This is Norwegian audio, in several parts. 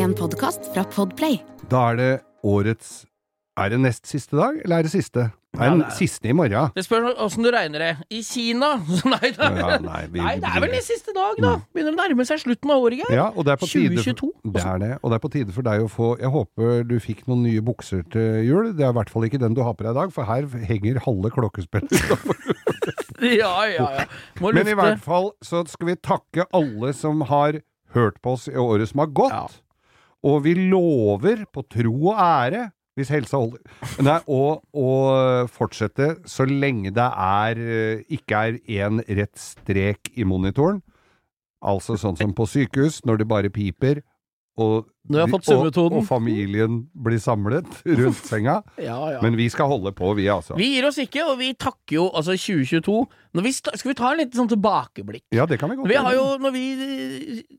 En podkast fra Podplay. Da er det årets Er det nest siste dag, eller er det siste? Det er den siste i morgen. Det spørs åssen du regner det. I Kina Nei, da. Ja, nei, vi- nei, det er vel nest siste dag, da. Begynner å nærme seg slutten av året, Geir. Ja, og det er på tide 2022. Det er det, og det er på tide for deg å få Jeg håper du fikk noen nye bukser til jul. Det er i hvert fall ikke den du har på deg i dag, for her henger halve klokkespillet utafor. Ja, ja, ja. Må Men i hvert fall så skal vi takke alle som har hørt på oss i året som har gått. Ja. Og vi lover, på tro og ære, hvis helsa holder, Nei, og, og fortsette så lenge det er, eh, ikke er én rett strek i monitoren. Altså sånn som på sykehus, når det bare piper, og, Når jeg har fått og, summetonen. og familien blir samlet rundt senga. Ja, ja. Men vi skal holde på, vi altså. Vi gir oss ikke, og vi takker jo altså 2022. Når vi skal vi ta en liten sånn tilbakeblikk? Ja, det kan vi godt Vi har jo, når vi,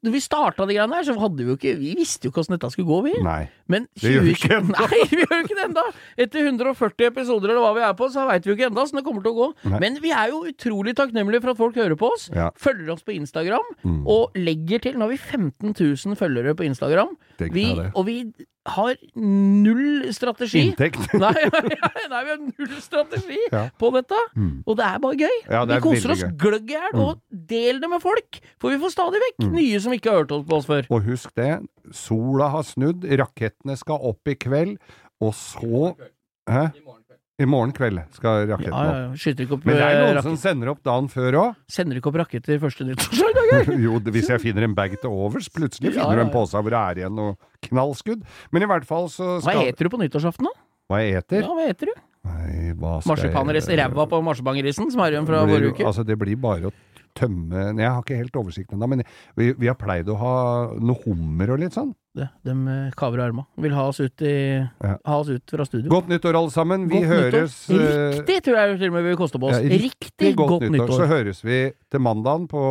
når vi starta de greiene her, så hadde vi jo ikke Vi visste jo ikke åssen dette skulle gå, vi. Nei. Men Det gjør vi ikke ennå. Nei, vi gjør jo ikke det ennå! Etter 140 episoder eller hva vi er på, så veit vi jo ikke ennå åssen det kommer til å gå. Nei. Men vi er jo utrolig takknemlige for at folk hører på oss, Ja. følger oss på Instagram, Mm. og legger til Nå har vi 15 000 følgere på Instagram, Tenk vi, og vi har null strategi. Inntekt. Nei, nei, vi har null strategi Ja. på dette, Mm. og det er bare gøy. Ja, er vi er koser oss. Mm. gløgg i hjel, og del det med folk! For vi får stadig vekk nye som ikke har hørt på oss før. Og husk det, sola har snudd, rakettene skal opp i kveld, og så Hæ? I morgen kveld skal raketten rakettene ja, opp. ja. Skyter ikke opp Men det er eh, noen rakett- som sender opp dagen før òg. Sender ikke opp raketter første nyttårsdag, da, Jo, hvis jeg finner en bag til overs, plutselig finner du en pose hvor det er igjen noe knallskudd. Men i hvert fall så skal Hva heter du på nyttårsaften, da? Hva jeg eter? Ja, hva heter du? Nei, hva skal jeg- Marsipanris ræva på marsipangrisen, som er igjen fra forrige uke? Altså, det blir bare å tømme Nei, Jeg har ikke helt oversikt ennå, men vi, vi har pleid å ha noe hummer og litt sånn. Det, de eh, kaver arma. Vil ha oss ut, i, Ja. ha oss ut fra studio. Godt nyttår, alle sammen. Vi Godt nyttår. høres nyttår. Riktig, tror jeg til og med vil koste på oss. Ja, riktig Riktig godt, nyttår. Så høres vi til mandagen på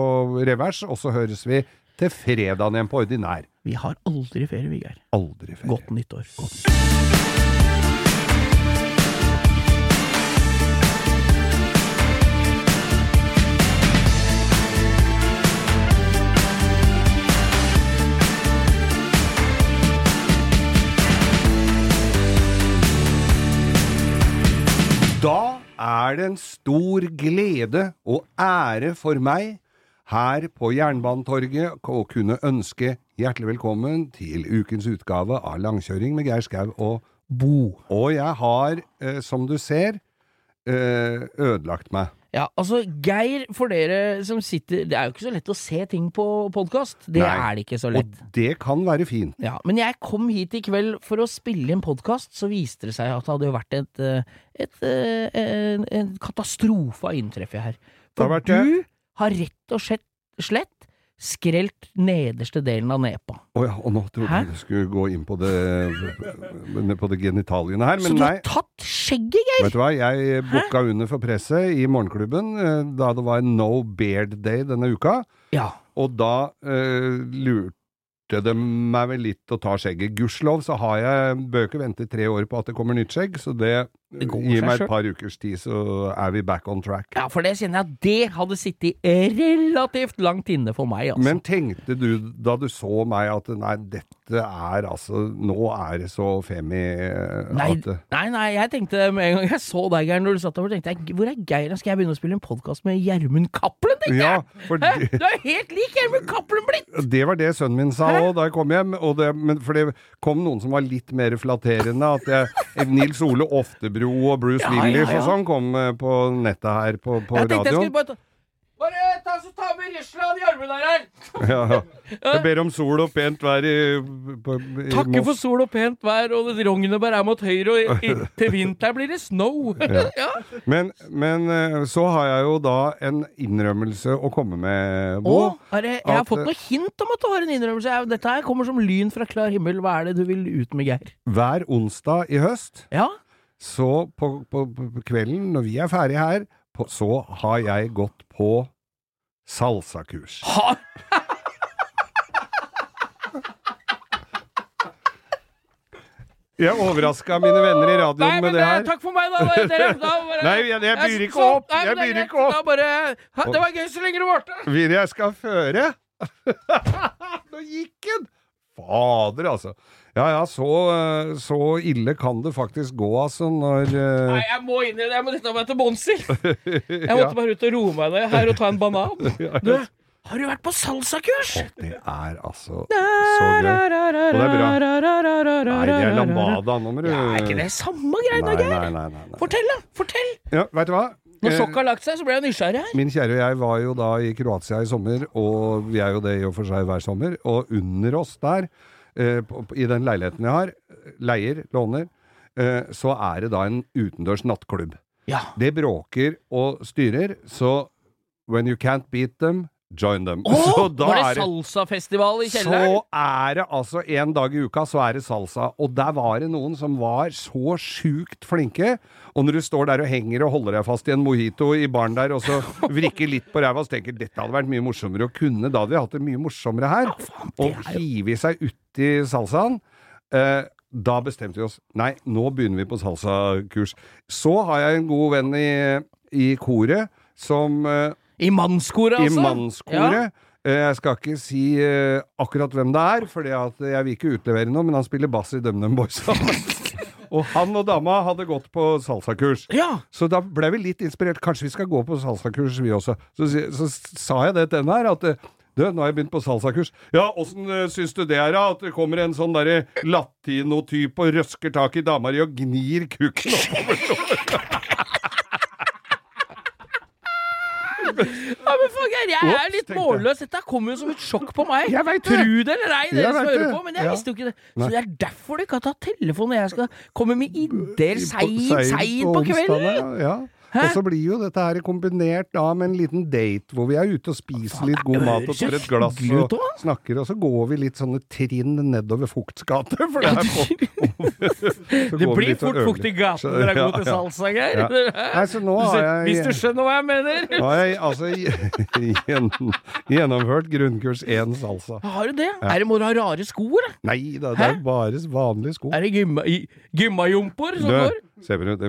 revers, og så høres vi til fredagen igjen på ordinær. Vi har aldri ferie, vi, Geir. Aldri ferie. Godt nyttår. Godt. Da er det en stor glede og ære for meg her på Jernbanetorget å kunne ønske hjertelig velkommen til ukens utgave av Langkjøring med Geir Skau og Bo. Og jeg har, eh, som du ser, eh, ødelagt meg. Ja, altså, Geir, for dere som sitter Det er jo ikke så lett å se ting på podkast. Det Nei. er det ikke så lett. Og det kan være fint. Ja, men jeg kom hit i kveld for å spille inn podkast, så viste det seg at det hadde jo vært et, et, et, eh, en, en katastrofe av inntreffet her. For du har rett og slett, slett skrelt nederste delen av nepa. Å ja, og nå trodde jeg du skulle gå inn på det, på det genitaliene her, så du du nei. har tatt skjegget, Geir! Vet du hva, jeg booka under for presset i morgenklubben eh, da det var No Beard Day denne uka. Ja. Og da eh, lurte de meg vel litt å ta skjegget. Gudskjelov så har jeg bøker, venter vente tre år på at det kommer nytt skjegg, så det, Det går Gi meg et par ukers tid, så er vi back on track. ja, for det kjenner jeg at det hadde sittet relativt langt inne for meg, altså. Men tenkte du da du så meg at nei, dette er altså Nå er det så femi eh, Nei, at nei, nei, jeg tenkte med en gang jeg så deg, Geir, når du satt der, tenkte jeg hvor er Geir? Skal jeg begynne å spille en podkast med Gjermund Cappelen, tenkte Ja, jeg! Hæ? Du er helt lik Gjermund Cappelen blitt! Det var det sønnen min sa òg da jeg kom hjem. Og det, men for det kom noen som var litt mer flatterende. At jeg, Nils Ole Oftebro og Bruce Ja, ja, Willis ja. og sånn kom eh, på nettet her på, på Jeg radioen. jeg bare ta Bare ta, så ta med Russland, Gjermund der her! Ja, ja. Jeg ber om sol og pent vær i, på, i Takker for sol og pent vær, og rognebær er mot høyre, og i, til vinteren blir det snow. ja. Men, men eh, så har jeg jo da en innrømmelse å komme med, Bo. Å, det, jeg har At, fått noe hint om at du har en innrømmelse. Jeg- Dette her kommer som lyn fra klar himmel. Hva er det du vil ut med, Geir? Hver onsdag i høst, Ja? Så på, på, på kvelden når vi er ferdige her, på, så har jeg gått på salsakurs. Ha! Jeg overraska mine venner i radioen Nei, med det her. takk for meg, da. Dere, da bare, Nei, jeg- jeg byr ikke så- opp. Jeg byr ikke opp. Bare, ha, det var gøy så lenge det varte. Vil jeg skal føre? Nå gikk den! fader, altså. Ja ja, så, eh, så ille kan det faktisk gå, altså, når uh... Nei, jeg må inn i det. Jeg må dette meg til bunns i. Jeg måtte bare ut og roe meg ned her og ta en banan. Du, har du vært på salsakurs? Det er altså så gøy. Og det er bra. Nei, det er lambada. Nå må du Ja, er ikke det samme greiene, Geir? Fortell, da! Fortell! Ja, veit du hva? Når Eh, sjokket har lagt seg, så ble jeg nysgjerrig her. Min kjære og jeg var jo da i Kroatia i sommer, og vi er jo det i og for seg hver sommer. Og under oss der, eh, på, i den leiligheten jeg har, leier, låner, eh, så er det da en utendørs nattklubb. Ja. Det bråker og styrer, så when you can't beat them, join them. Oh, var det salsafestival i kjelleren? så er det altså en dag i uka, så er det salsa. Og der var det noen som var så sjukt flinke. Og når du står der og henger og holder deg fast i en mojito i baren der, og så vrikker litt på ræva så tenker dette hadde vært mye morsommere å kunne, da hadde vi hatt det mye morsommere her. Og hive seg uti salsaen. Eh, da bestemte vi oss Nei, nå begynner vi på salsakurs. Så har jeg en god venn i, i koret som eh, I mannskoret, i altså? mannskoret. Ja. Jeg skal ikke si eh, akkurat hvem det er, for jeg vil ikke utlevere noe, men han spiller bass i DumDum Boys. og han og dama hadde gått på salsakurs. Ja. Så da ble vi litt inspirert. Kanskje vi skal gå på salsakurs, vi også. Så, så sa jeg det til henne her, at eh, du, nå har jeg begynt på salsakurs. Ja, åssen uh, syns du det er, da? At det kommer en sånn derre latino-type og røsker tak i dama di og gnir kukken oppover? Ja, men fuck, jeg, jeg er litt målløs. Dette kommer jo som et sjokk på meg. Jeg vet det. Tru det eller ei, dere Jeg som vet hører det. på, men jeg Ja. visste jo ikke det. Så det er derfor du ikke har tatt telefonen når jeg skal komme med ideer seint seint på kvelden. onsdagen, Ja. Hæ? Og så blir jo dette her kombinert da med en liten date hvor vi er ute og spiser litt god mat og tar et glass og snakker, og så går vi litt sånne trinn nedover Fukts gate, for det er på Det blir fort fukt i gaten når det er god til salsa, Geir. Ja. Ja. Hvis du skjønner hva jeg mener. Nå har jeg altså gjennomført grunnkurs én salsa. Har du det? Er det må du ha rare sko, eller? Nei da, det er bare vanlige sko. Er det gymma- gymmajomper som går?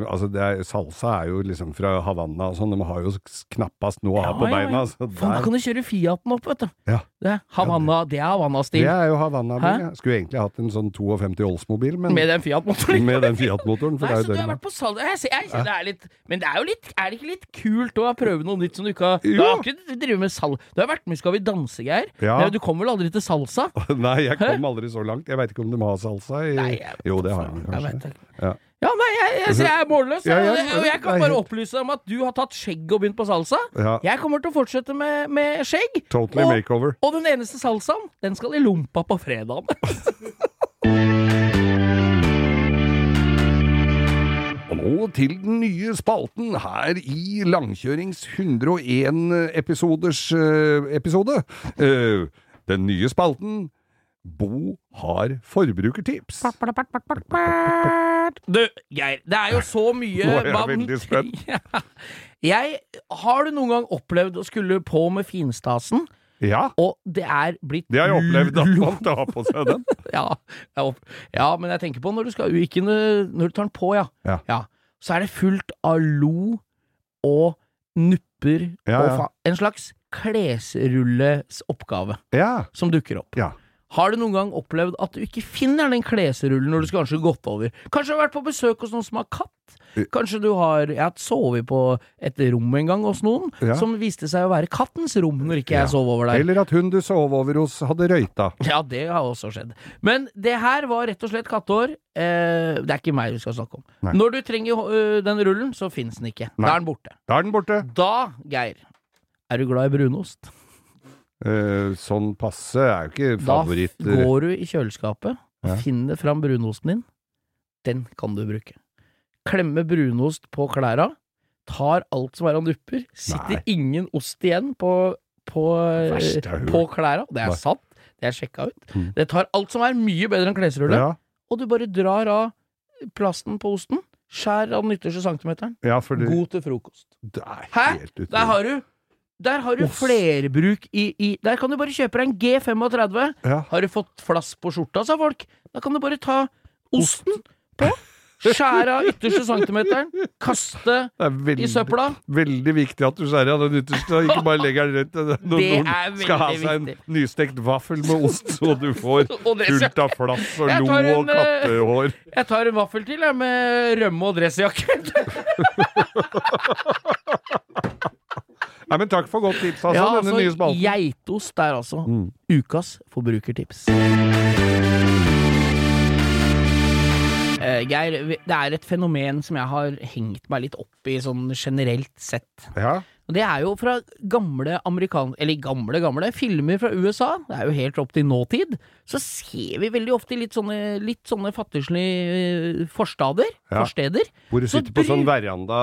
altså det er, salsa er jo liksom fra Havanna og sånn, de har jo knappast noe å ha på Ja, ja, ja. beina. Så Faen, da kan du kjøre Fiaten opp, vet du. Ja. Det Havanna, det er det Havanna-stil. er jo Havanna-bil. Ja. Skulle egentlig hatt en sånn 52 Oldsmobil, men Med den Fiat-motoren. med den Fiat-motoren, for Nei, det så du har vært på salg Jeg, jeg, jeg, det er litt Men det er jo litt Er det ikke litt kult å prøve noe nytt som du ikke har Du har ikke drevet med salg Du har vært med i Skal vi danse, Geir. Ja. Du kommer vel aldri til salsa? Nei, jeg kom aldri så langt. Jeg veit ikke om de har salsa i Nei, Jo, det har de Jeg vet kanskje. ikke. Ja. Ja, nei, jeg, jeg, jeg er målløs. Ja, ja, og jeg- jeg kan bare opplyse om at du har tatt skjegg og begynt på salsa. Ja. Jeg kommer til å fortsette med, med skjegg. Totally og, makeover. og den eneste salsaen, den skal i lompa på fredagen. Og nå til den nye spalten her i Langkjørings 101-episoders episode. Eh, den nye spalten Bo har forbrukertips. Du, Geir, det er jo så mye Nå er jeg veldig spent. Jeg, har du noen gang opplevd å skulle på med finstasen, Ja, og det er blitt det har jeg opplevd at man tar på seg den. Ja, jeg opp- ja, men jeg tenker på når du skal Ikke når når du tar den på, ja. Ja. Så er det fullt av lo og nupper Ja, og ja. fa en slags klesrulleoppgave Ja, som dukker opp. ja. Har du noen gang opplevd at du ikke finner den klesrullen når du skal kanskje gått over? Kanskje du har vært på besøk hos noen som har katt? Kanskje du har Jeg har sovet på et rom en gang hos noen Ja. som viste seg å være kattens rom når ikke jeg Ja. sov over der. Eller at hun du sov over hos hadde røyta. Ja, det har også skjedd. Men det her var rett og slett katteår. Eh, det er ikke meg du skal snakke om. Nei. Når du trenger uh, den rullen, så fins den ikke. Nei. Da er den borte. Da er den borte. Da, Geir, er du glad i brunost? Eh, sånn passe er jo ikke Da går du i kjøleskapet Ja. finner fram brunosten din. Den kan du bruke. Klemme brunost på klæra. Tar alt som er av nupper. Sitter Nei. ingen ost igjen på, på, har på klæra. Det er Nei. sant. Det er sjekka ut. Mm. Det tar alt som er mye bedre enn klesrulle. Ja, og du bare drar av plasten på osten, skjær av den ytterste centimeteren, ja, fordi... god til frokost. Hæ? Der har du der har du Ost. flerbruk i, i Der kan du bare kjøpe deg en G35. Ja. Har du fått flass på skjorta, sa folk. Da kan du bare ta osten på, Skjære av ytterste centimeteren, kaste veldig, i søpla. veldig viktig at du skjærer av den ytterste, og ikke bare legger den rett når Det noen skal ha seg en viktig. nystekt vaffel med ost, så du får fullt av flass og lo en, og kattehår. Jeg tar en vaffel til, jeg, med rømme og dressjakke. Nei, men takk for godt tips, altså. Ja, denne nye altså, spalten. geitost er altså Mm. ukas forbrukertips. Uh, Geir, det er et fenomen som jeg har hengt meg litt opp i sånn generelt sett. Ja. Og det er jo fra gamle amerikanske Eller gamle, gamle filmer fra USA. Det er jo helt opp til nåtid. Så ser vi veldig ofte litt sånne, litt sånne fattigslige eh, forstader. Ja. Forsteder. Hvor du Så sitter på bry- sånn veranda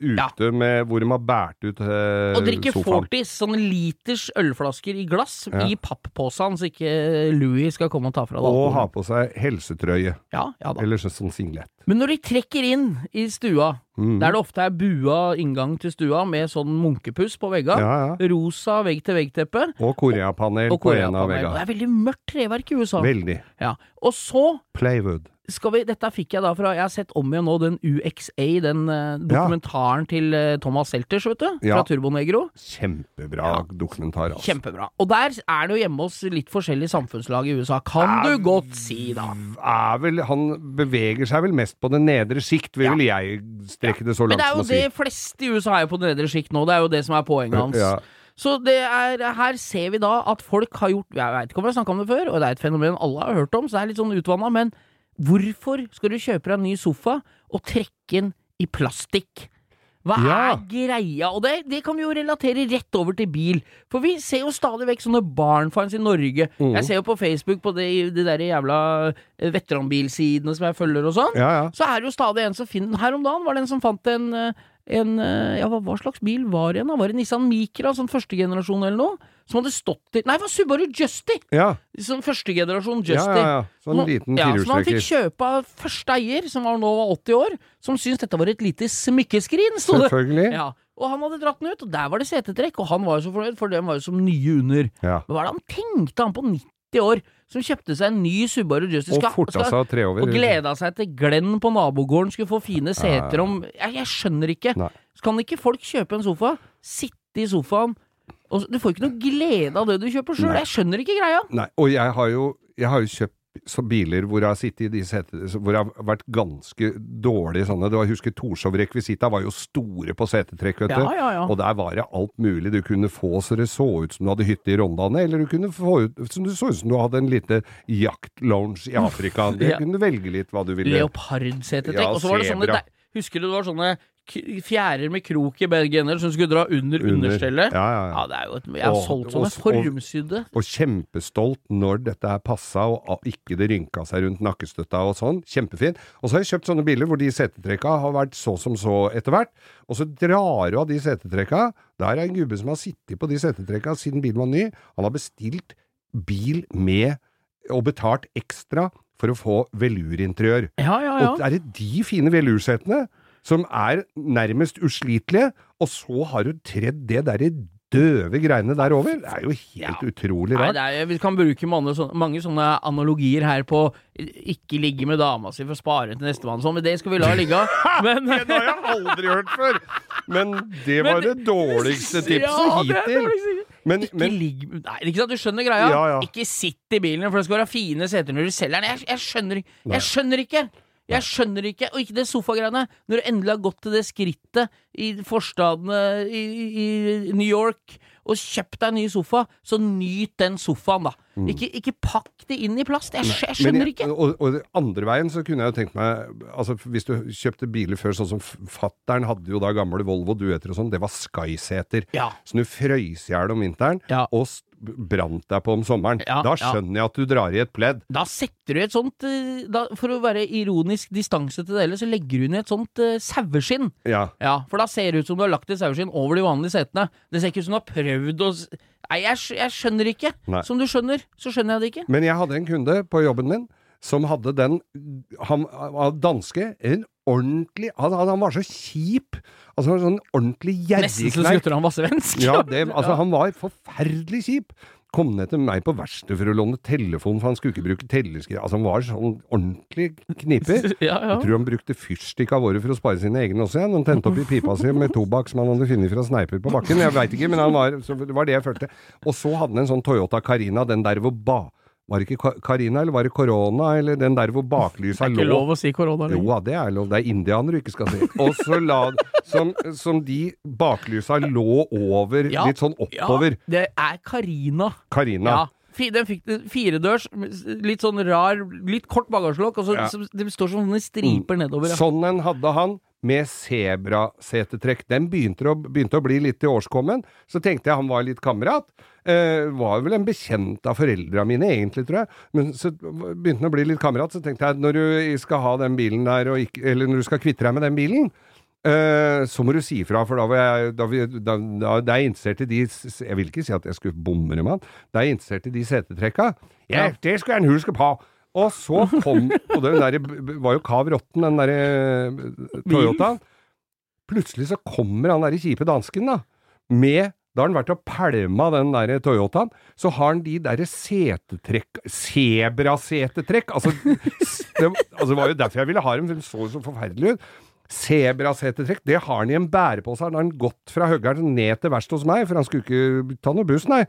ute med, hvor de har båret ut eh, Og drikker sofaen. Fortis, sånne liters ølflasker i glass Ja. i pappposen, så ikke Louis skal komme og ta fra deg Og ha på seg helsetrøye. Ja, ja da. Eller sånn singlet. Men når de trekker inn i stua, Mm. der det ofte er bua inngang til stua med sånn munkepuss på veggene, Ja, ja. rosa vegg-til-vegg-teppe Og koreapanel på en av vegga. veggene. Det er veldig mørkt treverk i USA. Veldig. Ja. Og så Playwood. skal vi Dette fikk jeg da fra Jeg har sett om igjen nå den UXA, den uh, dokumentaren til uh, Thomas Selters, vet du. Ja. Fra Turbonegro. Kjempebra dokumentar, altså. Kjempebra. Og der er det jo hjemme hos litt forskjellige samfunnslag i USA, kan du godt si, da. er vel, han beveger seg vel mest på det nedre sikt, vil Ja. jeg strekke det så Men langt det er som jo å si. det fleste i USA er jo på det nedre sikt nå, det er jo det som er poenget hans. Så er, her ser vi da at folk har gjort Jeg veit ikke om vi har snakka om det før, og det er et fenomen alle har hørt om, så det er litt sånn utvanna, men hvorfor skal du kjøpe deg en ny sofa og trekke den i plastikk? Hva Ja. er greia? Og det, det kan vi jo relatere rett over til bil. For vi ser jo stadig vekk sånne barnfans i Norge. Mm. Jeg ser jo på Facebook på de, de der jævla eh, veteranbilsidene som jeg følger og sånn. Ja, ja. Så er det jo stadig en som finner Her om dagen var det en som fant en, eh, en eh, Ja, hva, slags bil var det igjen? Var det Nissan Micra, sånn første generasjon eller noe? Som hadde stått til Nei, det var Subaru Justy! Ja, Sånn første generasjon ja, Justy. ja, ja. Sånn liten liten ja, Som han fikk kjøpe av første eier, som var nå var 80 år, som syntes dette var et lite smykkeskrin, sto det. Selvfølgelig. Ja. Og han hadde dratt den ut, og der var det setetrekk, og han var jo så fornøyd, for den var jo som nye under. Ja. Men hva er det han tenkte, han på 90 år, som kjøpte seg en ny Subaru Justy? Og forta seg tre over. og gleda seg til Glenn på nabogården skulle få fine seter om Jeg, jeg skjønner ikke. Nei. Så kan ikke folk kjøpe en sofa, sitte i sofaen og Du får ikke noe glede av det du kjøper sjøl. Jeg skjønner ikke greia. Nei, og jeg har jo, jeg har jo kjøpt så biler hvor jeg har sittet i de setene Hvor jeg har vært ganske dårlig sånne. Du har husket Torshov Rekvisita var jo store på setetrekk, vet du. Ja, ja, ja. Og der var det alt mulig du kunne få så det så ut som du hadde hytte i Rondane, eller du kunne få ut som det så ut som du hadde en liten jaktlounge i Afrika. Du kunne velge litt hva du ville. Leopardsetetrekk. Og så var det sånne Husker du det var sånne fjærer med krok i begge ender som skulle dra under, Under. understellet? Ja, ja, ja. Ja, det er jo et Jeg har Og- solgt som en formsydde. Og kjempestolt når dette er passa, og ikke det rynka seg rundt nakkestøtta og sånn. Kjempefin. Og så har jeg kjøpt sånne biler hvor de setetrekka har vært så som så etter hvert. Og så drar du av de setetrekka. Der er en gubbe som har sittet på de setetrekka siden bilen var ny. Han har bestilt bil med og betalt ekstra for å få velurinteriør. Ja, ja, ja. Og er det de fine velursetene som er nærmest uslitelige, og så har du tredd det derre døve greiene der over? Det er jo helt utrolig Nei, rart. det er, vi kan bruke mange, sånne, mange sånne analogier her på ikke ligge med dama si for å spare til nestemann, sånn, men det skal vi la ligge. Men, Det har jeg aldri hørt før! Men det var Men- det dårligste tipset Ja, hittil. Men, Ikke men ligg Nei, ikke sant, du skjønner greia? Ja, ja. Ikke sitt i bilen, for det skal være fine seter når du selger den. Jeg, jeg skjønner. Jeg skjønner ikke. Jeg skjønner ikke, og ikke det sofagreiene. Når du endelig har gått til det skrittet i forstadene i, i New York og kjøpt deg en ny sofa, så nyt den sofaen, da. Ikke, ikke pakk det inn i plast. Jeg, jeg Mm. skjønner jeg- ikke. Og, og andre veien så kunne jeg jo tenkt meg Altså Hvis du kjøpte biler før, sånn som fattern hadde jo da gamle Volvo Dueter og sånn, det var Skyseter. Ja. Så du frøys i hjel om vinteren, Ja. og brant deg på om sommeren. Ja, da ja. skjønner jeg at du drar i et pledd. Da setter du et sånt eh, da, For å være ironisk distanse til det hele, så legger du ned et sånt uh, saueskinn. Ja. Ja, for da ser det ut som du har lagt et saueskinn over de vanlige setene. Det ser ikke ut som du har prøvd å Nei, jeg, jeg skjønner ikke. Nei. Som du skjønner, så skjønner jeg det ikke. Men jeg hadde en kunde på jobben min som hadde den Han var danske. En ordentlig Han, han han var så kjip. Altså en sånn ordentlig Nesten så han var svensk. Ja, det, altså, han var forferdelig kjip. kom ned til meg på verkstedet for å låne telefon, for han skulle ikke bruke telleskriv. Altså, han var sånn ordentlig kniper. Ja, ja. Jeg tror han brukte fyrstikk av året for å spare sine egne også, igjen. Han tente opp i pipa si med tobakk som han hadde funnet fra sneiper på bakken. Jeg veit ikke, men han var, så det var det jeg følte. Og så hadde han en sånn Toyota Carina, den der hvor ba... Var det ikke Karina, eller var det korona, eller den der hvor baklysa lå Det er Ikke lå? lov å si korona Jo da, det er lov. Det er indianere du ikke skal si. Og så la som, som de baklysa lå over, Ja, litt sånn oppover. Ja, det er Karina. Karina. Ja. Den fikk firedørs, litt sånn rar, litt kort bagasjelokk, og så Ja. det står sånne striper nedover. Ja. Sånn en hadde han, med sebrasetetrekk. Den begynte å, begynte å bli litt i årskommen. Så tenkte jeg han var litt kamerat. Eh, var vel en bekjent av foreldra mine, egentlig, tror jeg. Men så begynte han å bli litt kamerat, så tenkte jeg når du skal ha den bilen der, og ikke, eller når du skal kvitte deg med den bilen, eh, så må du si ifra, for da, var jeg, da, da, da, da er jeg interessert i de Jeg vil ikke si at jeg skulle bomre med han, da er jeg interessert i de setetrekka. Ja, det skulle jeg huske på! Og så kom Og den der var jo Kav Rotten, den derre Toyotaen. Plutselig så kommer han derre kjipe dansken, da, med da har han vært og pælma den der Toyotaen, så har han de derre setetrekk Sebrasetetrekk! Altså, det, altså, det var jo derfor jeg ville ha dem, for de så så forferdelig ut. Sebrasetetrekk, det har han i en bærepose. Han har han gått fra Høggern ned til verkstedet hos meg, for han skulle ikke ta noe buss, nei.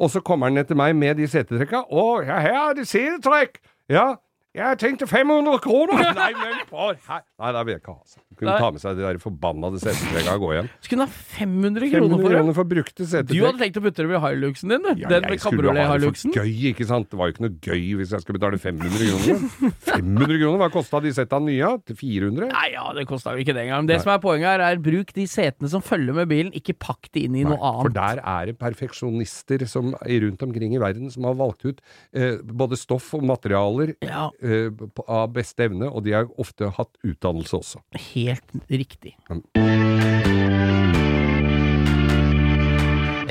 Og så kommer han ned til meg med de setetrekka. Å, ja, her er det setetrekk! Ja, jeg tenkte 500 kroner! Nei, men for her- Nei, det vil jeg ikke ha. altså. Kunne Nei. ta med seg de der forbannede setetrekka og gå hjem. Skulle hun ha 500 kroner for det. kroner for brukte Du hadde tenkt å putte dem i highluxen din, du. Ja, Den med kabriolet-highluxen. gøy, ikke sant? Det var jo ikke noe gøy hvis jeg skulle betale 500 kroner. 500 kroner, hva kosta de setta nye? Til 400? Nei, ja, det kosta jo ikke det engang. Det som er poenget her, er bruk de setene som følger med bilen, ikke pakk de inn i noe annet. For der er det perfeksjonister som, rundt omkring i verden som har valgt ut eh, både stoff og materialer Ja, eh, på- av beste evne, og de har ofte hatt utdannelse også. helt riktig. Mm.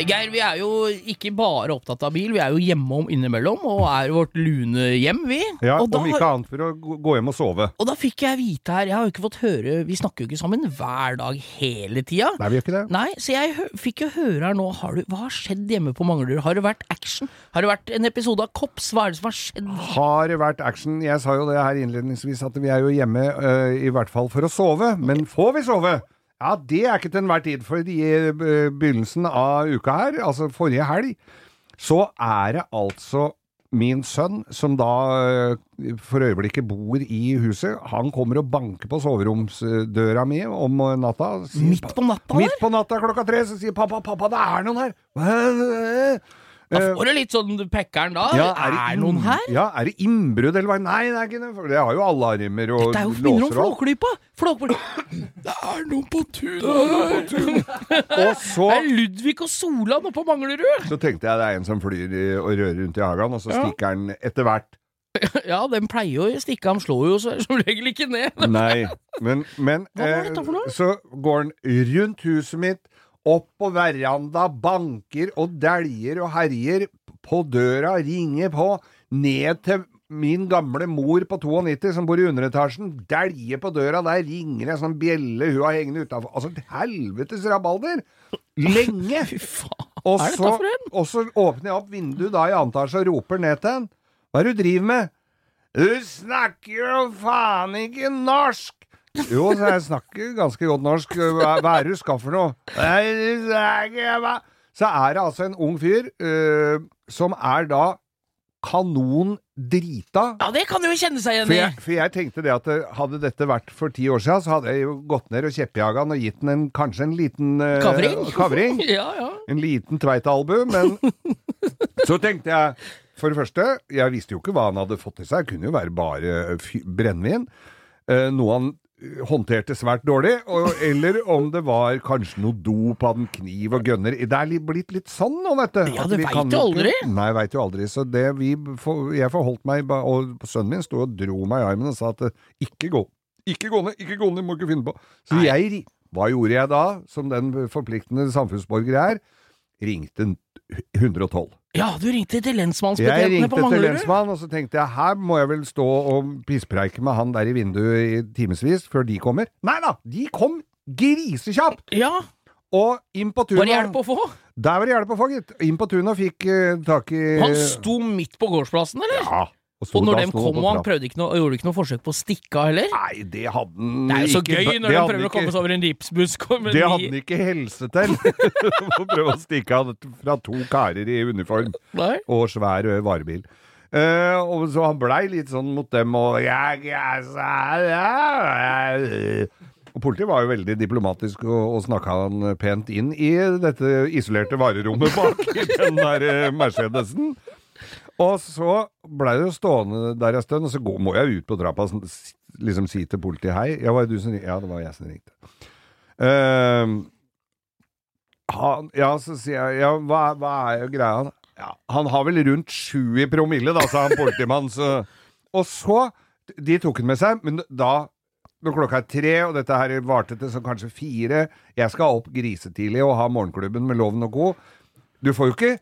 Geir, vi er jo ikke bare opptatt av bil, vi er jo hjemme om innimellom, og er vårt lune hjem, vi. Ja, og, da, Om ikke annet for å gå gå hjem og sove. og da fikk jeg vite her, jeg har jo ikke fått høre, vi snakker jo ikke sammen hver dag hele tida. Nei, vi gjør ikke det. Nei, så jeg fikk jo høre her nå, har du, hva har skjedd hjemme på Manglerud? Har det vært action? Har det vært en episode av Kops? Hva er det som har skjedd? Har det vært action? Jeg sa jo det her innledningsvis, at vi er jo hjemme øh, i hvert fall for å sove. Men får vi sove? Ja, det er ikke til enhver tid. For i øh, begynnelsen av uka her, altså forrige helg, så er det altså min sønn, som da øh, for øyeblikket bor i huset, han kommer og banker på soveromsdøra mi om natta. sier- Midt på natta, Midt på natta klokka tre, så sier pappa, pappa, det er noen her. Da Eh, får du litt sånn pekkeren da. ja, er, inn- noen her? Ja, er det innbrudd eller hva? Nei, det er ikke det. For det har jo alarmer og låser Dette er jo minner om og. Flåklypa! Flåklypa. Det er noen på tunet! Og så, Det er Ludvig og Solan oppe på Manglerud! så tenkte jeg det er en som flyr i- og rører rundt i hagen, og så Ja. stikker han etter hvert. Ja, den pleier jo å stikke, han slår jo så- som regel ikke ned. Nei, men, men Hva var eh, dette for noe? så går han rundt huset mitt, opp på veranda, banker og dæljer og herjer på døra, ringer på, ned til min gamle mor på 92 som bor i underetasjen, dæljer på døra, der ringer en sånn bjelle hun har hengende utafor. Altså, et helvetes rabalder! Lenge! Og så, og så åpner jeg opp vinduet da i annen etasje og roper ned til han. Hva er det du driver med? Du snakker jo faen ikke norsk! Jo, så jeg snakker ganske godt norsk. Hva, er det du skal for noe? Så er det altså en ung fyr uh, som er da kanon drita. Ja, det kan du jo kjenne seg igjen For i. jeg, for jeg tenkte det at hadde dette vært for ti år siden, så hadde jeg jo gått ned og kjeppjaga han og gitt han kanskje en liten øh, Kavring? kavring. Ja, ja. En liten tveitalbu, men så tenkte jeg For det første, jeg visste jo ikke hva han hadde fått i seg. Det kunne jo være bare brennevin. Uh, noe han eh, håndterte svært dårlig. Og, eller om det var kanskje noe dop, hadde en kniv og gønner. Det er blitt litt sånn nå, vet du. Ja, du vet kan jo aldri. Nei, veit jo aldri. Så det vi Jeg forholdt meg Og sønnen min sto og dro meg i armen og sa at eh, ikke gå. Ikke gå ned, ikke gå ned, må ikke finne på. Så Nei. jeg Hva gjorde jeg da, som den forpliktende samfunnsborger jeg er? Ringte 112. ja, du ringte til Jeg ringte til Manglerud. lensmann, og så tenkte jeg her må jeg vel stå og pisspreike med han der i vinduet i timevis før de kommer. Nei da, de kom grisekjapt! Ja, Og inn på tunet var det hjelp å få? Der var det hjelp å få, gitt. Inn på tunet fikk uh, tak i Han sto midt på gårdsplassen, eller? Ja. Og når de kom, og han prøvde ikke noe, gjorde ikke noe forsøk på å stikke av heller? Nei, det hadde han ikke Det er jo så ikke- gøy når de prøver prøver å komme seg over en ripsbusk. Det hadde han ikke helse til! Å prøve å stikke av fra to karer i uniform Nei. og svær varebil. Uh, og så han blei litt sånn mot dem og jeg, jeg, ja. Og politiet var jo veldig diplomatisk og, og snakka han pent inn i dette isolerte varerommet bak den der eh, Mercedesen. Og så blei det jo stående der en stund, og så går, må jeg ut på trappa og liksom si til politiet hei. Ja, var det du som ringte? Ja, det var jeg som ringte. Uh, han, ja, så sier jeg Ja, hva, hva er jo greia? Ja, han har vel rundt sju i promille, da, sa han politimann. Så. Og så De tok han med seg, men da når klokka er tre, og dette her varte til så kanskje fire Jeg skal opp grisetidlig og ha morgenklubben med Loven og Co. Du får jo ikke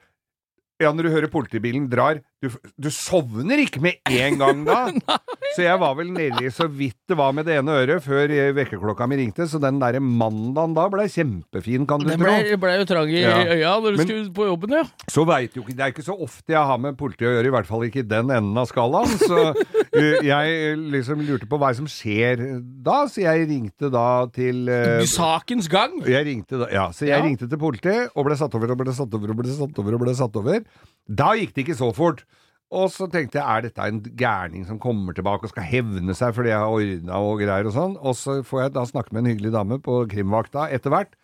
Ja, når du hører politibilen drar Du, du sovner ikke med en gang da. Så jeg var vel nedi så vidt det var med det ene øret før eh, vekkerklokka mi ringte, så den derre mandagen da ble kjempefin, kan du den tro. Den ble jo trang i Ja. øya når du Men- skulle på jobben, ja. Så veit du ikke Det er ikke så ofte jeg har med politiet å gjøre, i hvert fall ikke i den enden av skalaen. Så uh, jeg liksom lurte på hva som skjer da, så jeg ringte da til uh, Sakens gang. jeg ringte da, ja, så jeg Ja. ringte til politiet og ble satt over og ble satt over og ble satt over og ble satt over. Da gikk det ikke så fort. Og så tenkte jeg, er dette en gærning som kommer tilbake og skal hevne seg fordi jeg har ordna og greier og sånn? Og så får jeg da snakke med en hyggelig dame på krimvakta etter hvert.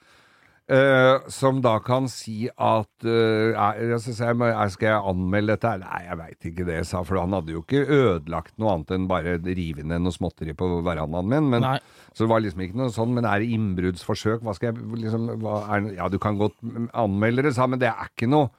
Uh, som da kan si at uh, er, jeg, er- Skal jeg anmelde dette? Nei, jeg veit ikke det, jeg sa For han hadde jo ikke ødelagt noe annet enn bare rive ned noe småtteri på verandaen min. Men, så det var liksom ikke noe sånn. Men er det innbruddsforsøk? Hva skal jeg liksom hva er, Ja, du kan godt anmelde det, sa men det er ikke noe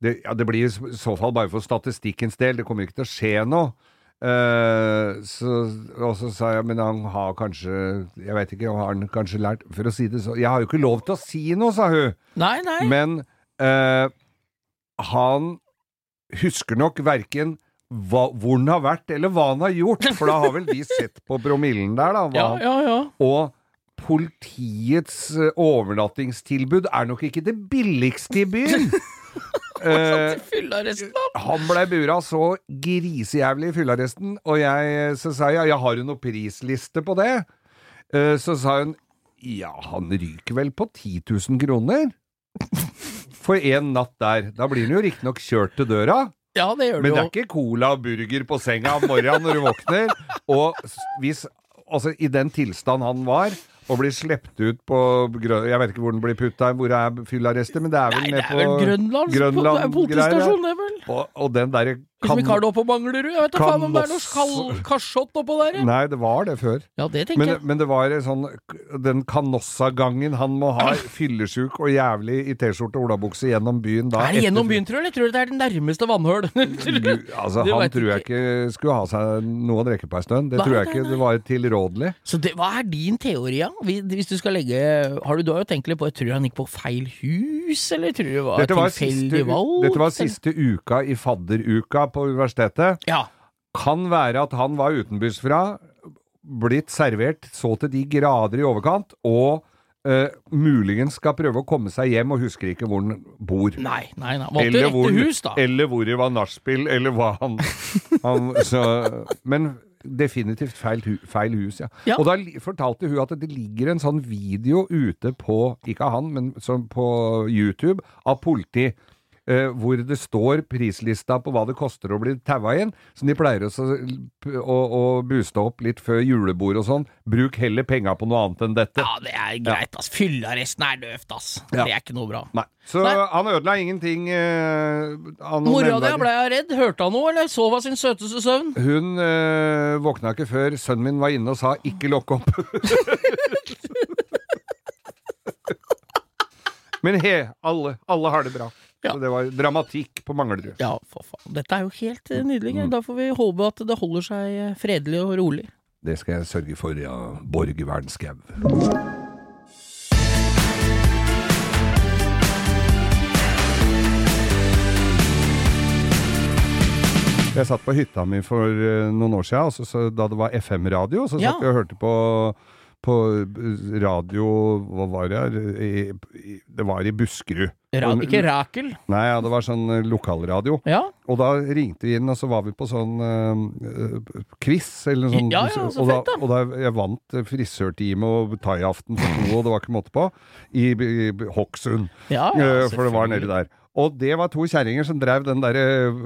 det, ja, det blir i så fall bare for statistikkens del. Det kommer ikke til å skje noe. Eh, så, og så sa jeg, men han har kanskje Jeg vet ikke, har han kanskje lært For å si det så Jeg har jo ikke lov til å si noe, sa hun. Nei, nei. Men eh, han husker nok verken hva, hvor han har vært, eller hva han har gjort. For da har vel de sett på promillen der, da. Hva, Ja, ja, ja. Og politiets eh, overnattingstilbud er nok ikke det billigste i byen. Eh, Fyllearresten, da. han blei bura så grisejævlig i fyllearresten, og jeg så sa jeg, ja, har du noe prisliste på det? Eh, så sa hun ja, han ryker vel på 10 000 kroner? For en natt der. Da blir han jo riktignok kjørt til døra. Ja, det gjør Men det det er ikke cola og burger på senga om morgenen når du våkner. Og hvis Altså, i den tilstand han var, og blir sluppet ut på Grø- Jeg vet ikke hvor den blir putta, hvor er fyllearrestet, men det er vel nede på Grønland? Grønland. Grønland det er politistasjon, vel. Og, og den derre Hvis vi ikke har det oppe på Manglerud. Jeg vet da faen om det er noe kal- kasjott oppå der. Nei, det var det før. Ja, det tenker Men, jeg. men det var sånn Den kanossagangen han må ha fyllesjuk og jævlig i T-skjorte og olabukse gjennom byen da. Er det gjennom byen, tror du? Eller tror du det er det nærmeste vannhøl? Altså, han tror jeg ikke. ikke skulle ha seg noe å drikke på ei stund. Det Nei, tror jeg ikke. Det var tilrådelig. Så det, hva er din teori, da? Vi- Hvis du skal legge Har du, du har jo tenkt litt på Tror du han gikk på feil hus, eller tror du det var tilfeldig valg? dette var siste uka i fadderuka på universitetet. Ja. Kan være at han var utenbys fra, blitt servert så til de grader i overkant, og Uh, muligens skal prøve å komme seg hjem og husker ikke hvor han bor. Nei, nei, nei. Valgte Eller hvor, hus, da. eller hvor det var nachspiel, eller hva han, han så, Men definitivt feil, hu, feil hus, ja. Ja. Og da fortalte hun at det ligger en sånn video ute på, ikke av han, men på YouTube, av politi. Eh, hvor det står prislista på hva det koster å bli taua inn. Så de pleier å, å, å booste opp litt før julebord og sånn. Bruk heller penga på noe annet enn dette. Ja, det er greit, ass. Fyllearresten er døvt, ass. Ja. Det er ikke noe bra. Nei. Så Nei. han ødela ingenting eh, Mora di blei redd. Hørte han noe, eller sov av sin søteste søvn? Hun eh, våkna ikke før sønnen min var inne og sa 'ikke lokk opp'. Men he, alle, alle har det bra. Ja. Så det var dramatikk på Manglerud. Ja, for faen. Dette er jo helt eh, nydelig. Mm. Da får vi håpe at det holder seg eh, fredelig og rolig. Det skal jeg sørge for, ja. Borg Wernskau. Jeg satt på hytta mi for eh, noen år siden, så, da det var FM-radio. Så Ja. satt vi og hørte på, på eh, radio Hva var det? I, i, det var i Buskerud. Ra ikke Rakel? Nei, ja, det var sånn eh, lokalradio. Ja. Og da ringte vi inn, og så var vi på sånn uh, quiz, eller sånt. Ja, ja, så og, fett, da. og da jeg vant frisørtime og thaiaften for to, og det var ikke måte på, i, i Hokksund. Ja, ja, uh, for det var nedi der. Og det var to kjerringer som drev den der eh,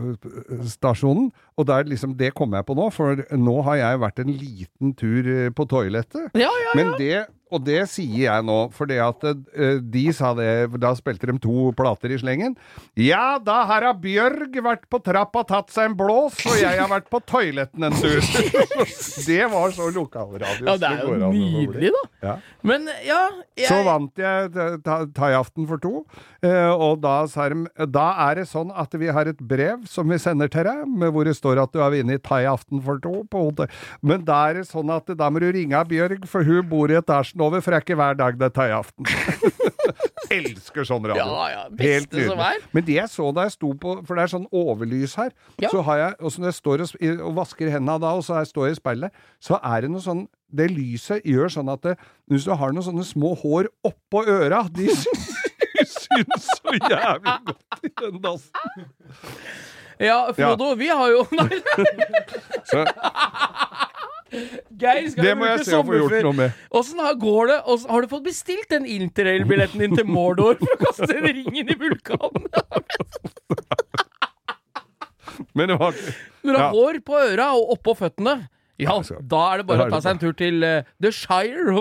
stasjonen. Og der liksom, det kom jeg på nå, for nå har jeg vært en liten tur eh, på toalettet. Ja, ja, ja. Men det, og det sier jeg nå, for det at eh, de sa det Da spilte de to plater i slengen. Ja, da har Bjørg vært på trappa, tatt seg en blås, og jeg har vært på toaletten en tur. det var så lokalradio. ja, det er jo nydelig, da. Ja. Men ja jeg, Så vant jeg thaiaften for to, eh, og da sa de Da er det sånn at vi har et brev som vi sender til deg, med hvor det står at du har vunnet thaiaften for to på hotell. Men da er det sånn at da må du ringe Bjørg, for hun bor i etasjen over, for det er ikke hver dag det er thaiaften. Elsker sånn radio. Ja, ja, beste Helt som nydelig. er. Men det jeg så da jeg sto på For det er sånn overlys her. Ja. Så har jeg, og så når jeg står og, og vasker hendene da, og så jeg står jeg i speilet, så er det noe sånn Det lyset gjør sånn at det, hvis du har noen sånne små hår oppå øra, de syns så jævlig godt i den dassen. Ja, Frodo, vi har jo Nei, Så Geir skal det må jeg se å få gjort noe med. Åssen går det? Hvordan, har du fått bestilt den interrail-billetten din til Mordor for å kaste den ringen i vulkanen? Men det var Når du har Ja. hår på øra og oppå føttene ja, da er det bare å ta seg en tur til uh, The Shire.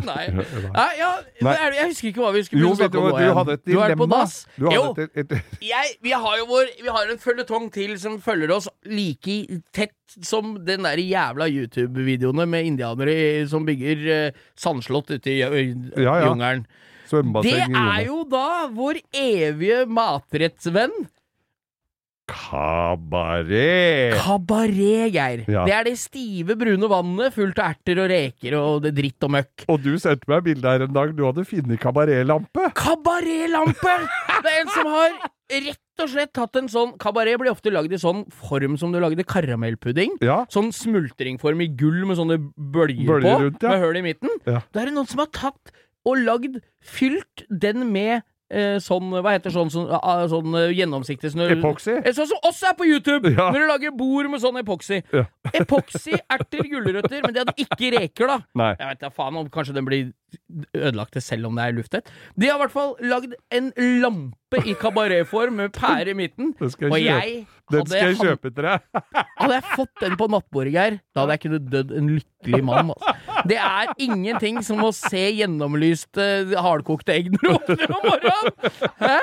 Nei. Nei, ja, er jeg husker ikke hva vi skulle Jo, du snakke om hva, du hadde et Du er på dilemma. dass. Du Jo, et, et, et, jeg, vi har jo vår Vi har en føljetong til som følger oss like tett som den der jævla YouTube-videoene med indianere som bygger uh, sandslott ute i uh, Ja, ja. jungelen. Det er jo da vår evige matrettsvenn Kabaret! Kabaret, Geir. Ja. Det er det stive, brune vannet fullt av erter og reker og det dritt og møkk. Og du sendte meg bilde her en dag. Du hadde funnet kabaretlampe. Kabaretlampe! Det er en som har rett og slett tatt en sånn Kabaret blir ofte lagd i sånn form som du lagde karamellpudding. Ja. Sånn smultringform i gull med sånne bølger, Bølger på, rundt, ja. med hull i midten. Da er det noen som har tatt og lagd Fylt den med sånn Hva heter sånn, sånn, ah, sånn eh, gjennomsiktig snø... Epoxy? Eh, Sånn som også er på YouTube! Ja. Når du lager bord med sånn epoxy. Ja. Epoxy, erter, gulrøtter, men de hadde ikke reker, da. Nei. Jeg vet da faen om kanskje den blir ødelagt det selv om det er lufttett. De har i hvert fall lagd en lampe i kabaretform med pære i midten. Den skal Og jeg kjøpe. Den skal jeg kjøpe til deg. hadde jeg fått den på nattbordet, Geir, da hadde jeg kunnet dødd en lykkelig mann. Altså. Det er ingenting som å se gjennomlyste hardkokte egg når du våkner om morgenen! Hæ?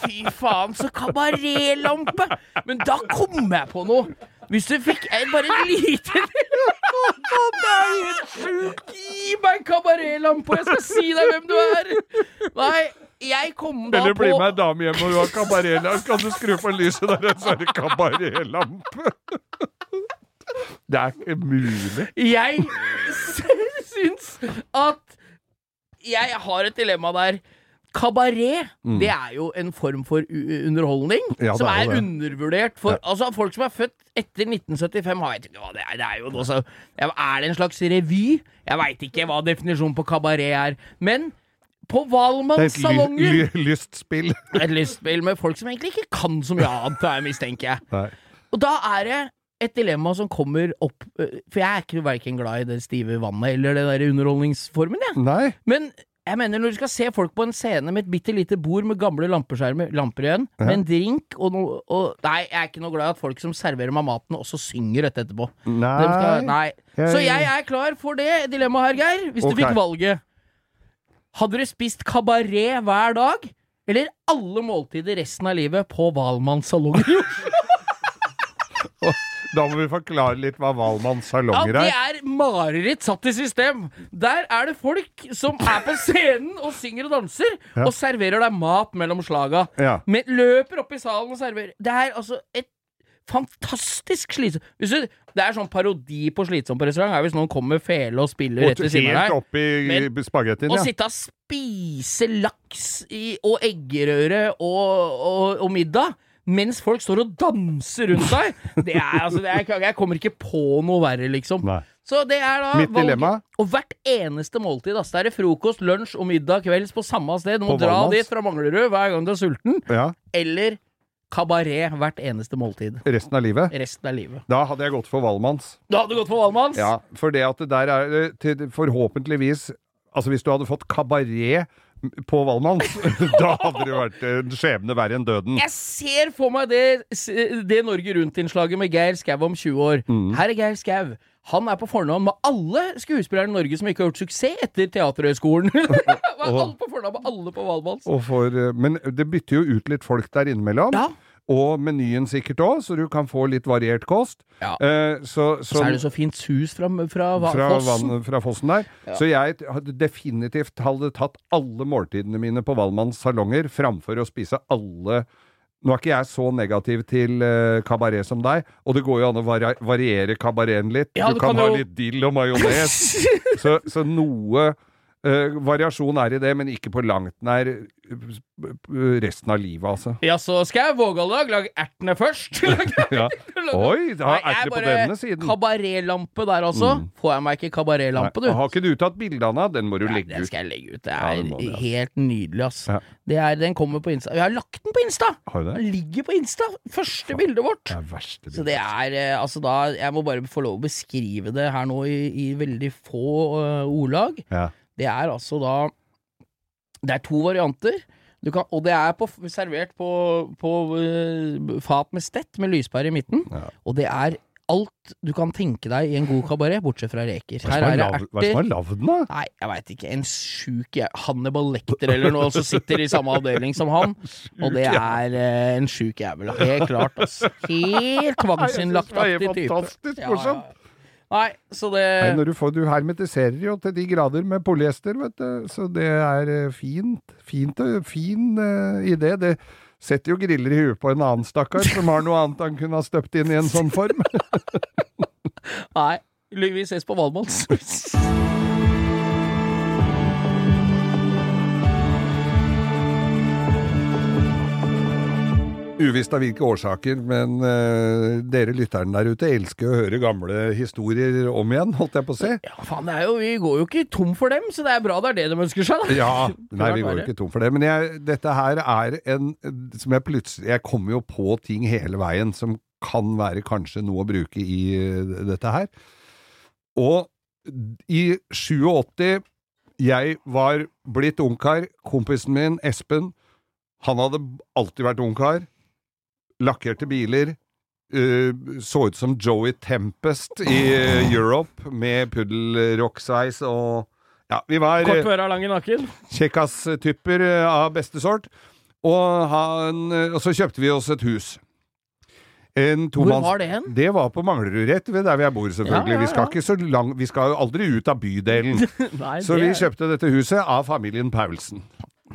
Fy faen, så kabaretlampe! Men da kom jeg på noe! Hvis du fikk en, bare en liten Det er helt sjukt! Gi meg en kabaretlampe, jeg skal si deg hvem du er! Nei, jeg kom da på Eller bli med ei dame hjem og du har kabaretlampe. Kan du skru på lyset der, så er det kabaretlampe. Det er ikke mulig. Jeg syns at jeg har et dilemma der. Kabaret, det er jo en form for underholdning Mm. Ja, som er er, undervurdert. For altså, folk som er født etter 1975, har jeg hva det er. Det er jo også, Er det en slags revy? Jeg veit ikke hva definisjonen på kabaret er. Men på Det er et ly lystspill. Et lystspill med folk som egentlig ikke kan så mye annet, jeg mistenker jeg. Nei. Og da er det et dilemma som kommer opp øh, For jeg er ikke verken glad i det stive vannet eller det der underholdningsformen, jeg. Nei. Men jeg mener når du skal se folk på en scene med et bitte lite bord med gamle lampeskjermer, lamper igjen, med en drink og noe Nei, jeg er ikke noe glad i at folk som serverer meg maten, også synger dette etterpå. Nei. Skal, nei. Så jeg er klar for det dilemmaet her, Geir. Hvis okay. du fikk valget. Hadde du spist kabaret hver dag? Eller alle måltider resten av livet på Valmannssalongen i Oslo? Da må vi forklare litt hva Valmanns salonger er. Ja, det er. er mareritt satt i system. Der er det folk som er på scenen og synger og danser, Ja. og serverer deg mat mellom slaga. Ja. Men løper opp i salen og serverer. Det er altså et fantastisk slitsomt Det er sånn parodi på slitsomt på restaurant, er hvis noen kommer med fele og spiller rett ved siden av deg. oppi Men- spagettien, Å ja. sitte og spise laks i, og eggerøre og, og, og middag mens folk står og danser rundt deg, det er altså det er, Jeg kommer ikke på noe verre, liksom. Nei. Så det er da Mitt dilemma. Og hvert eneste måltid. Altså, det er frokost, lunsj og middag kvelds på samme sted. Du må På dra dit fra Manglerud hver gang du er sulten. Ja. Eller kabaret hvert eneste måltid. Resten av livet. Resten av livet. Da hadde jeg gått for Valmanns. Da hadde du gått for Valmanns? Ja, for det at det der er eh, forhåpentligvis Altså hvis du hadde fått kabaret på Valmanns, da hadde det vært en skjebne verre enn døden. Jeg ser for meg det, det Norge Rundt-innslaget med Geir Skau om 20 år. Mm. Her er Geir Skau. Han er på fornavn med alle skuespillere i Norge som ikke har gjort suksess etter Teaterhøgskolen. alle på fornavn med alle på Valmanns. Eh, men det bytter jo ut litt folk der innimellom. Ja. Og menyen sikkert òg, så du kan få litt variert kost. Ja. Eh, så, Så er det så fint sus fra, fra, fra, Fossen. vann, fra fossen der. Så jeg hadde definitivt hadde tatt alle måltidene mine på Valmanns salonger framfor å spise alle nå er ikke jeg så negativ til uh, kabaret som deg, og det går jo an å vari variere kabareten litt. Ja, du du kan, kan ha jo- litt dill og majones. så, så noe variasjon er i det, men ikke på langt nær eh, resten av livet, altså. Ja, så skal jeg vågalag lage ertene først. Ja. Oi, da er ertene på denne siden. Kabaretlampe der, altså. Får jeg meg ikke kabaretlampe, du? Har ikke du tatt bilde av den? Den må du Nei, legge den skal jeg legge ut. Det Ja, er det må ja. helt nydelig, ass. Ja. Det er, den kommer på Insta. Jeg har lagt den på Insta! Har du det? Den ligger på Insta! Første bildet vårt. Det er verste bildet. Så det er eh, altså da Jeg må bare få lov å beskrive det her nå i, i veldig få uh, ordlag. Ja. Det er altså da Det er to varianter. Du kan, og det er på, servert på, på uh, fat med stett med lyspære i midten. Ja. Og det er alt du kan tenke deg i en god kabaret, bortsett fra reker. Hva er det er som er lagd den, da? Nei, jeg veit ikke. En sjuk Hannibal Lekter eller noe som sitter i samme avdeling som han. Og det er eh, en sjuk jævel. Helt klart, ass. Helt tvangsinnlagtaktig Det type. fantastisk morsomt. ja, ja. Nei, så det Nei, når du, får, du hermetiserer jo til de grader med polyester, vet du. Så det er eh, fint. Fint og fin uh, idé. Det setter jo griller i huet på en annen stakkar som har noe annet han kunne ha støpt inn i en sånn form. Nei. Vi ses på Valmanns. Uvisst av hvilke årsaker, men uh, dere lytterne der ute elsker å høre gamle historier om igjen, holdt jeg på å si. Ja, faen, det jo, vi går jo ikke tom for dem, så det er bra det er det de ønsker seg, da. Ja, nei, vi går jo ikke tom for det. Men jeg, dette her er en som jeg plutselig Jeg kommer jo på ting hele veien som kan være kanskje noe å bruke i eh, dette her. Og i 87 Jeg var blitt ungkar. Kompisen min, Espen, han hadde alltid vært ungkar. Lakkerte biler. Uh, så ut som Joey Tempest i uh, Europe med puddelrocksveis og Ja, vi var eh, Kort øra, lang i nakken. kjekkas-typer eh, av beste sort. Og, han, eh, og så kjøpte vi oss et hus. En Hvor var det hen? Det var på Manglerud, rett ved der jeg bor, selvfølgelig. Ja, ja, Vi, skal ikke så lang, vi skal jo aldri ut av bydelen. Nei, Så vi kjøpte dette huset av familien Paulsen.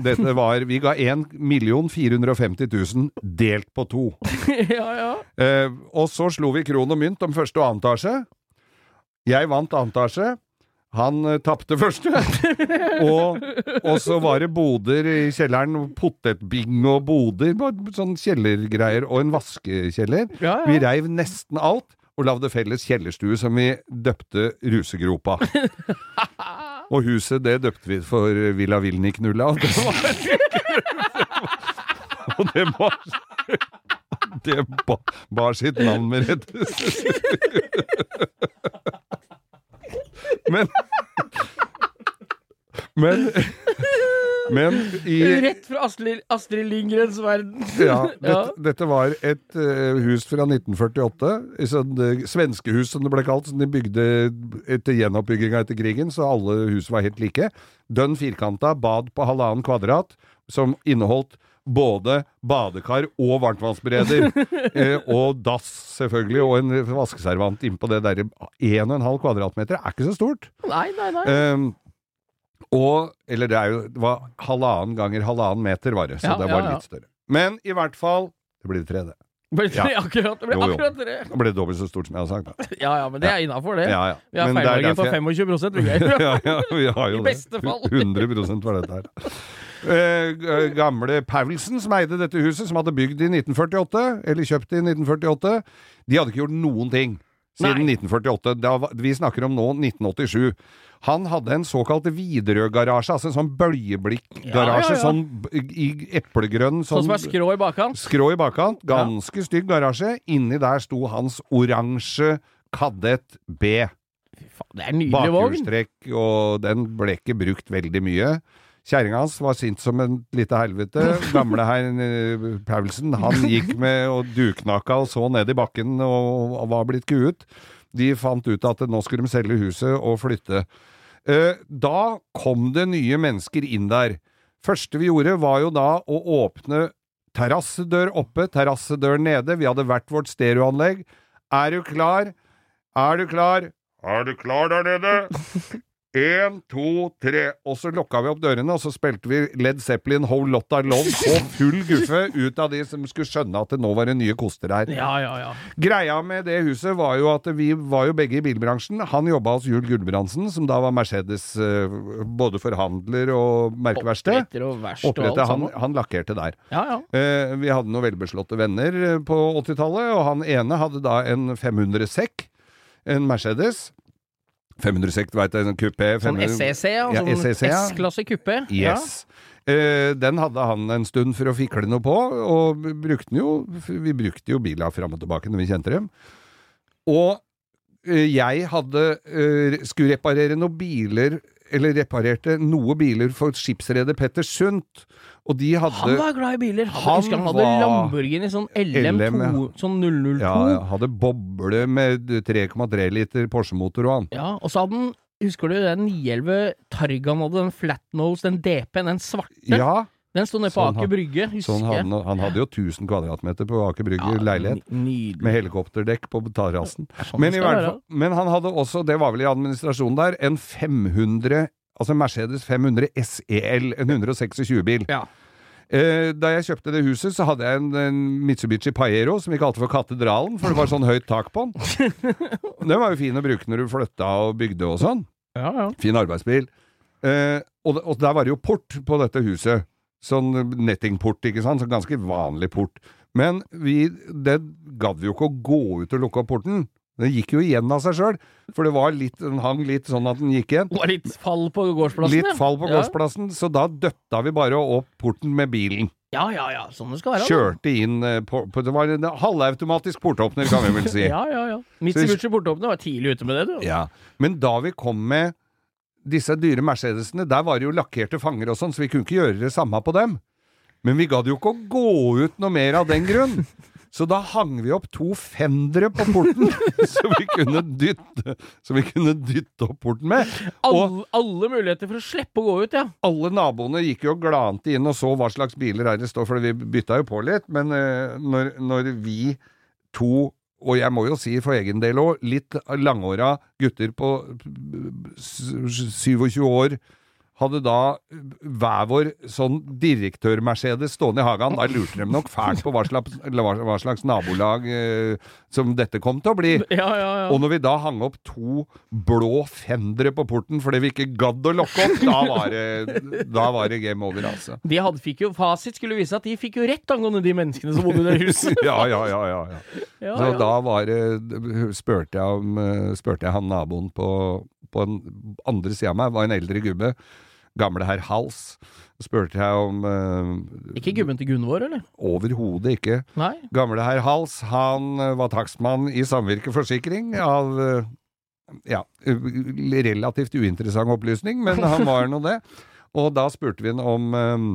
Dette var, Vi ga 1 450 000 delt på to. ja, ja. Eh, og så slo vi kron og mynt om første og annen etasje. Jeg vant annen etasje. Han uh, tapte første. og, og så var det boder i kjelleren. Potetbingo og boder. Sånn kjellergreier. Og en vaskekjeller. Ja, ja. Vi reiv nesten alt. Og lagde felles kjellerstue som vi døpte Rusegropa. og huset det døpte vi for Villa Vilni-knulla. Og det var Og det var Det ba, bar sitt navn med rette. Men Men Men i Rett fra Astrid, Astrid Lindgrens verden. ja, Ja. dette var et uh, hus fra 1948. et Sånn, uh, svenskehus, som det ble kalt. Som de bygde etter gjenoppbygginga etter krigen, så alle hus var helt like. Dønn firkanta, bad på halvannen kvadrat, som inneholdt både badekar og varmtvannsbereder. eh, og dass, selvfølgelig, og en vaskeservant innpå det derre 1,5 kvadratmeter. er ikke så stort. Nei, nei, nei. Ehm, og Eller det er jo Det var halvannen ganger halvannen meter, var det. Så Ja, det var ja. litt større. Men i hvert fall Det blir det tredje. Ble det ja. akkurat, det ble Jo, jo. akkurat tre. Det ble dobbelt så stort som jeg har sagt. Da. Ja ja, men det er innafor, det. Ja, ja. Vi har feilmargin på 25 vi ja, ja, vi har jo I beste fall. 100 var dette her. Eh, gamle Paulsen, som eide dette huset, som hadde bygd i 1948, eller kjøpt i 1948, de hadde ikke gjort noen ting. Siden Nei. 1948. Da, vi snakker om nå 1987. Han hadde en såkalt Widerøe-garasje, altså en sånn bøljeblikkgarasje, Ja, ja, ja. sånn i eplegrønn Sånn sånn, som er skrå i bakkant. skrå i bakkant. Ganske stygg garasje. Inni der sto hans oransje Kadett B. Fy faen, Det er en nydelig vogn. Bakhjulstrekk, og den ble ikke brukt veldig mye. Kjerringa hans var sint som en lite helvete. Gamle herr eh, Paulsen, han gikk med og duknakka og så ned i bakken og, og var blitt kuet. De fant ut at nå skulle de selge huset og flytte. Eh, Da kom det nye mennesker inn der. Første vi gjorde var jo da å åpne terrassedør oppe, terrassedør nede. Vi hadde hvert vårt stereoanlegg. Er du klar? Er du klar? Er du klar der nede? Én, to, tre. Og så lukka vi opp dørene, og så spilte vi Led Zeppelin Whole Lotta Love på full guffe ut av de som skulle skjønne at det nå var det nye koster her. Ja, ja, ja. Greia med det huset var jo at vi var jo begge i bilbransjen. Han jobba hos Jul Gulbrandsen, som da var Mercedes eh, både forhandler og merkeverksted. Oppretter og verst og alt han, sammen. han lakkerte der. Ja, ja. Eh, vi hadde noen velbeslåtte venner eh, på 80-tallet, og han ene hadde da en 500 sekk, en Mercedes. 500 sekk, du veit det, Sånn kupé. Sånn 500 SEC, ja. Ja, Sånn ja. S-klasse kupé. Yes. Eh, den hadde han en stund for å fikle noe på, og brukte jo Vi brukte jo bila fram og tilbake når vi kjente dem. Og uh, jeg hadde uh, skulle reparere noen biler eller reparerte noe biler for skipsreder Petter Sundt, og de hadde Han var glad i biler. Han, Han husker han hadde Lamborghini sånn LM2, LM, ja. sånn 002. ja, hadde boble med 3,3 liter Porsche-motor og han. Ja, og så hadde han Husker du den 911 Targan hadde, den flatnose, den DP-en, den svarte? Ja, Den sto nede på Sånn Aker Brygge, husker sånn jeg. han- han hadde jo 1000 kvadratmeter på Aker Brygge leilighet. Nydelig. Med helikopterdekk på terrassen. Er sånn Men, men han hadde også, det var vel i administrasjonen der, en 500 Altså Mercedes 500 SEL, en 126-bil. Ja. Eh, da jeg kjøpte det huset, så hadde jeg en, en Mitsubishi Paiero som vi kalte for Katedralen, for det var sånn høyt tak på den. Den var jo fin å bruke når du flytta og bygde og sånn. Ja, ja. Fin arbeidsbil. Eh, og, og der var det jo port på dette huset. Sånn nettingport, ikke sant. Sånn ganske vanlig port. Men vi, det gadd vi jo ikke å gå ut og lukke opp porten. Den gikk jo igjen av seg sjøl, for det var litt, den hang litt sånn at den gikk igjen. Det var litt fall på gårdsplassen, Litt fall på ja. gårdsplassen, så da døtta vi bare opp porten med bilen. Ja, ja, ja. Sånn det skal være. Kjørte inn eh, på, på Det var en halvautomatisk portåpner, kan vi vel si. Ja, ja, ja. Mitsubishi Portåpner var tidlig ute med det, du. Ja, men da vi kom med disse dyre Mercedesene, der var det jo lakkerte fanger og sånn, så vi kunne ikke gjøre det samme på dem. Men vi gadd jo ikke å gå ut noe mer av den grunn. Så da hang vi opp to fendere på porten, så vi kunne dytte, så vi kunne dytte opp porten med. Alle, alle muligheter for å slippe å gå ut, ja. alle naboene gikk jo og glante inn og så hva slags biler her det står, for vi bytta jo på litt. Men eh, når, når vi to, og jeg må jo si for egen del òg, litt langåra gutter på 27 år hadde da hver vår sånn direktør-Mercedes stående i hagen. Da lurte de nok fælt på hva slags, hva, slags nabolag eh, som dette kom til å bli. Ja, ja, ja. Og når vi da hang opp to blå fendere på porten fordi vi ikke gadd å lokke opp, da var det, da var det game over, altså. De hadde, fikk jo Fasit skulle vise at de fikk jo rett angående de menneskene som bodde i det huset. Ja, ja, ja. ja, ja. Ja, Så da var det Spurte jeg om eh, Spurte jeg han naboen på, på den andre sida av meg, var en eldre gubbe. Gamle herr Hals. Spurte jeg om eh, Ikke gubben til Gunvor, eller? Overhodet ikke. Nei? Gamle herr Hals, han eh, var takstmann i Samvirkeforsikring av eh, ja, relativt uinteressant opplysning, men han var nå det. Og da spurte vi han om eh,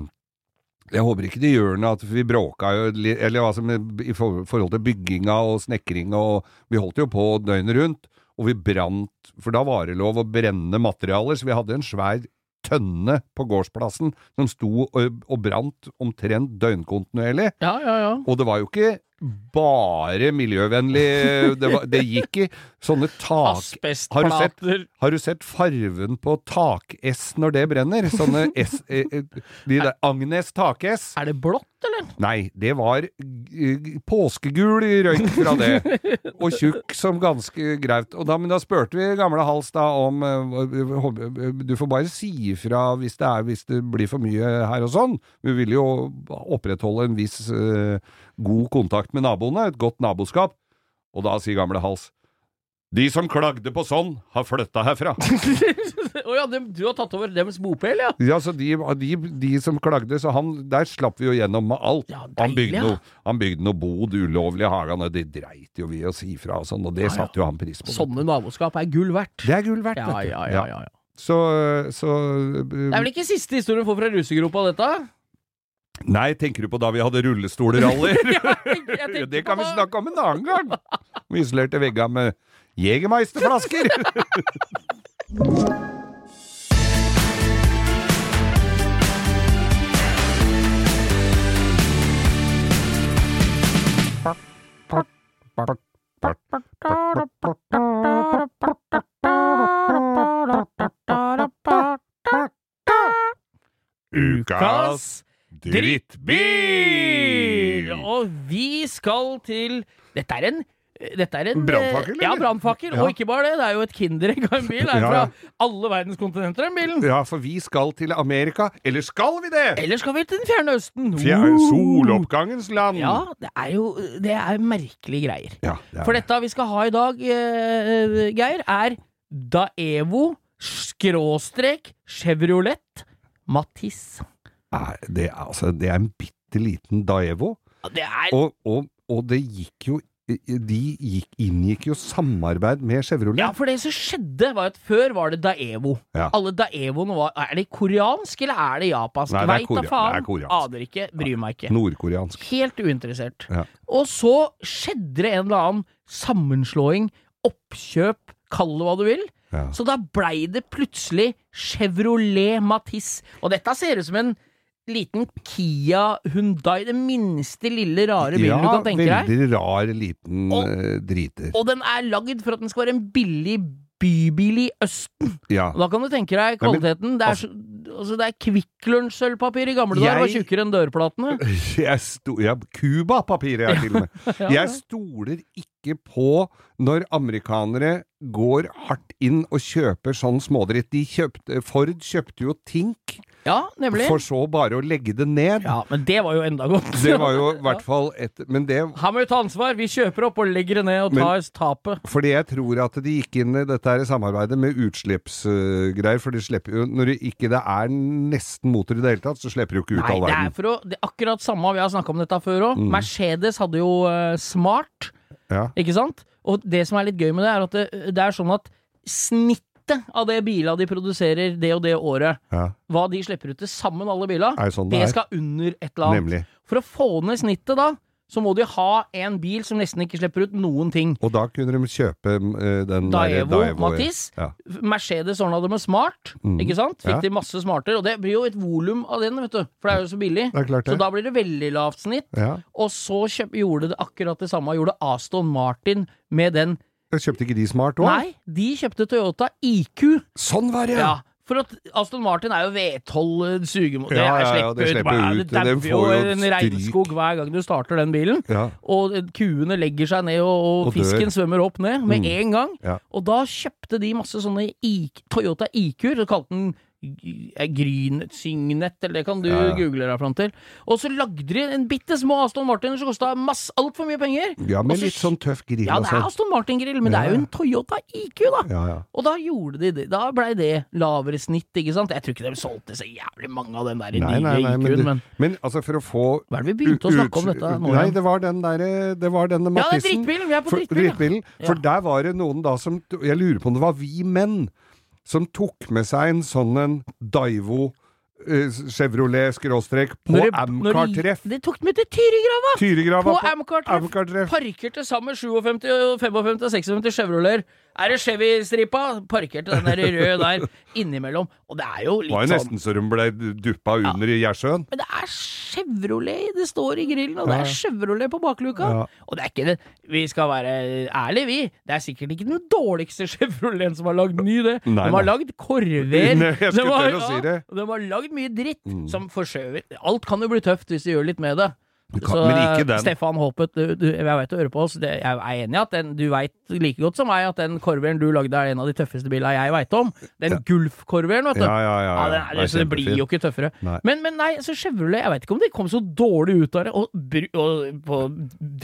jeg håper ikke det gjør noe at vi bråka jo Eller altså i forhold til bygginga og snekringa og Vi holdt jo på døgnet rundt, og vi brant For da var det lov å brenne materialer, så vi hadde en svær tønne på gårdsplassen som sto og, og brant omtrent døgnkontinuerlig. Ja, ja, ja. Og det var jo ikke bare miljøvennlig. Det, var, det gikk i sånne tak... Har du sett, har du sett farven på tak-S når det brenner? Sånne S... eh, eh, De der Agnes tak-S? Er det blått, eller? Nei, det var påskegul røyk fra det. Og tjukk som ganske. Og da, men da spurte vi gamle Hals da om eh, Du får bare si ifra hvis det, er, hvis det blir for mye her og sånn. Vi vil jo opprettholde en viss eh, god kontakt med naboene, et godt naboskap. Og da sier gamle Hals De som klagde på sånn, har flytta herfra. Å ja, dem- du har tatt over deres bopel, ja? Ja, så de, de, de som klagde, så han, der slapp vi jo gjennom med alt. Ja, han, bygde ja. noe, han bygde noe bod ulovlig i hagen, og det dreit jo vi å si fra og sånn, og det Ja, satte jo han pris på. Sånne naboskap er gull verdt. Det er gull verdt, Ja, vet du. ja, ja, ja, ja. Så, så Det er vel ikke siste historien du får fra rusegropa, dette? Nei, tenker du på da vi hadde rullestolerally? Ja, det kan vi snakke om en annen gang! Vi isolerte veggene med Jegermeisterflasker! Ukas drittbil! Og vi skal til Dette er en dette er en Brannfakkel, eh, Ja, brannfakkel. Ja. Og ikke bare det, det er jo et kinderegg av en bil. Det er Ja, fra ja. alle verdens kontinenter, den bilen. Ja, for vi skal til Amerika. Eller skal vi det? Eller skal vi til Den fjerne østen? Fjer Woo! soloppgangens land. Ja, det er jo Det er merkelige greier. Ja, det er For dette vi skal ha i dag, uh, Geir, er Daevo skråstrek Chevrolet Matisse. Nei, det, er, altså, det er en bitte liten Daevo, Ja, Det er og, og, og det gikk jo De gikk, inngikk jo samarbeid med Chevrolet. Ja, for det som skjedde, var at før var det Daevo. Ja. Alle Daevoene var Er det koreansk, eller er det japansk? Nei, det er Veit da faen. det er koreansk. Aner ikke, bryr meg ikke. Nordkoreansk. Helt uinteressert. Ja. Og så skjedde det en eller annen sammenslåing, oppkjøp, kall det hva du vil. Så da blei det plutselig Chevrolet Matisse. Og dette ser ut som en liten Kia Hundai, den minste lille rare bilen du kan tenke deg. veldig rar liten Og- eh, driter. Og den er lagd for at den skal være en billig bybil i Østen. Ja. Og da kan du tenke deg Nei, men- kvaliteten. Det er, så, altså, det er Kvikk Lunsj-sølvpapir. I gamle dager var tjukkere enn dørplatene. Jeg sto, ja, Cuba-papir, er til og med. Ja, Jeg stoler ikke på når amerikanere går hardt inn og kjøper sånn smådritt. De kjøpte, Ford kjøpte jo Tink, ja, nemlig. for så bare å legge det ned. Ja, men det var jo enda godt. Det var jo i hvert fall et Men det Her må vi ta ansvar. Vi kjøper opp og legger det ned og tar tapet. Fordi jeg tror at de gikk inn i dette her samarbeidet med utslippsgreier, for de slipper jo Når det ikke det er nesten motor i det hele tatt, så slipper du ikke ut Nei, all det er verden. for å Det er akkurat samme, vi har snakka om dette før òg. Mm. Mercedes hadde jo uh, Smart, Ja. ikke sant? Og det som er litt gøy med det, er at det, det er sånn at snittet av det bila de produserer det og det året, Ja. hva de slipper ut til sammen, alle bila, sånn det det skal under et eller annet. Nemlig. For å få ned snittet da, så må de ha en bil som nesten ikke slipper ut noen ting. Og da kunne de kjøpe uh, den der Daevo, Matisse. Ja. Mercedes ordna det med smart, Mm. ikke sant? Fikk Ja. de masse smarter, og det blir jo et volum av den, vet du. For det er jo så billig. Så da blir det veldig lavt snitt. Ja. Og så kjøp, gjorde det akkurat det samme, gjorde Aston Martin med den kjøpte ikke de smart òg? Nei, de kjøpte Toyota IQ. Sånn var det, Ja. For at Aston Martin er jo V12 sugemotor. Ja, det ja, ja, det slipper ut. ut. Det Den får jo en regnskog hver gang du starter den bilen. Ja. Og kuene legger seg ned, og, og, Og dør. fisken svømmer opp ned med Mm. en gang. Ja. Og da kjøpte de masse sånne I Toyota IQ-er, og kalte den Gryn Signet, eller det kan du Ja, ja. google deg fram til. Og så lagde de en bitte små Aston Martin som kosta altfor mye penger. ja, med Også, litt sånn tøff grill Ja, og det er. Aston Martin-grill, men det er jo en Toyota IQ, da. Ja, ja. Og da gjorde de det. Da blei det lavere snitt, ikke sant. Jeg tror ikke de solgte så jævlig mange av den der Nei, nye IQ-en, men, men men altså, for å få hva er det vi begynte å snakke om dette nå Nei, det var den derre Det var denne Ja, det er drittbilen! Vi er på For, drittbil. ja. drittbilen. For der var det noen da som Jeg lurer på om det var vi menn som tok med seg en sånn en Daivo uh, Chevrolet skråstrek på Amcar-treff. De tok med til Tyrigrava! Tyregrava På på. Amcar-treff. Parkerte sammen 57, 55 og 56 Chevroleter. Er det Chevy-stripa? Parkerte den der røde der innimellom. Og det er jo litt Det var jo sånn nesten så de ble duppa under i Gjersjøen. Men det er Chevrolet det står i grillen, og det er Chevrolet på bakluka. Ja. Og det er ikke det Vi skal være ærlige, vi. Det er sikkert ikke den dårligste Chevroleten som har lagd ny, det. Nei, de har lagd korver. Nei, jeg skulle De har- å si det. De har lagd mye dritt, Mm. som forskjøver Alt kan jo bli tøft hvis de gjør litt med det. Kan- Så men ikke den. Stefan Håpet, du, du, jeg vet du hører på oss. Det, jeg er enig i at den, du veit like godt som meg at den korveren du lagde er en av de tøffeste bilene jeg veit om. Den Gulf-korveren, vet du. Ja, ja, ja. ja. den Det det blir jo ikke tøffere. Nei. Men, men nei, så Chevrolet, jeg vet ikke om de kom så dårlig ut av det. Og, og på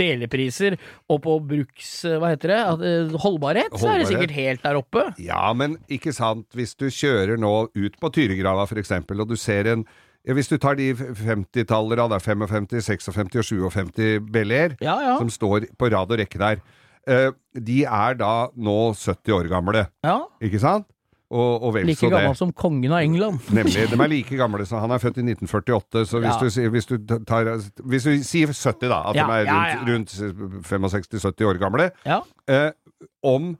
delepriser og på bruks... Hva heter det? At, eh, holdbarhet, så er det sikkert helt der oppe. Ja, men ikke sant, hvis du kjører nå ut på Tyregrava for eksempel, og du ser en ja, Hvis du tar de 50-tallere, da, det er 55, 56 og 57 Bel-Air, Ja, ja. som står på rad og rekke der, eh, de er da nå 70 år gamle, ja. ikke sant? Og, og Like så gammel som kongen av England. Nemlig. De er like gamle som han er født i 1948, så hvis, Ja. du, hvis, du tar, hvis du sier 70, da, at Ja, de er rundt, ja. rundt 65-70 år gamle, Ja. eh, om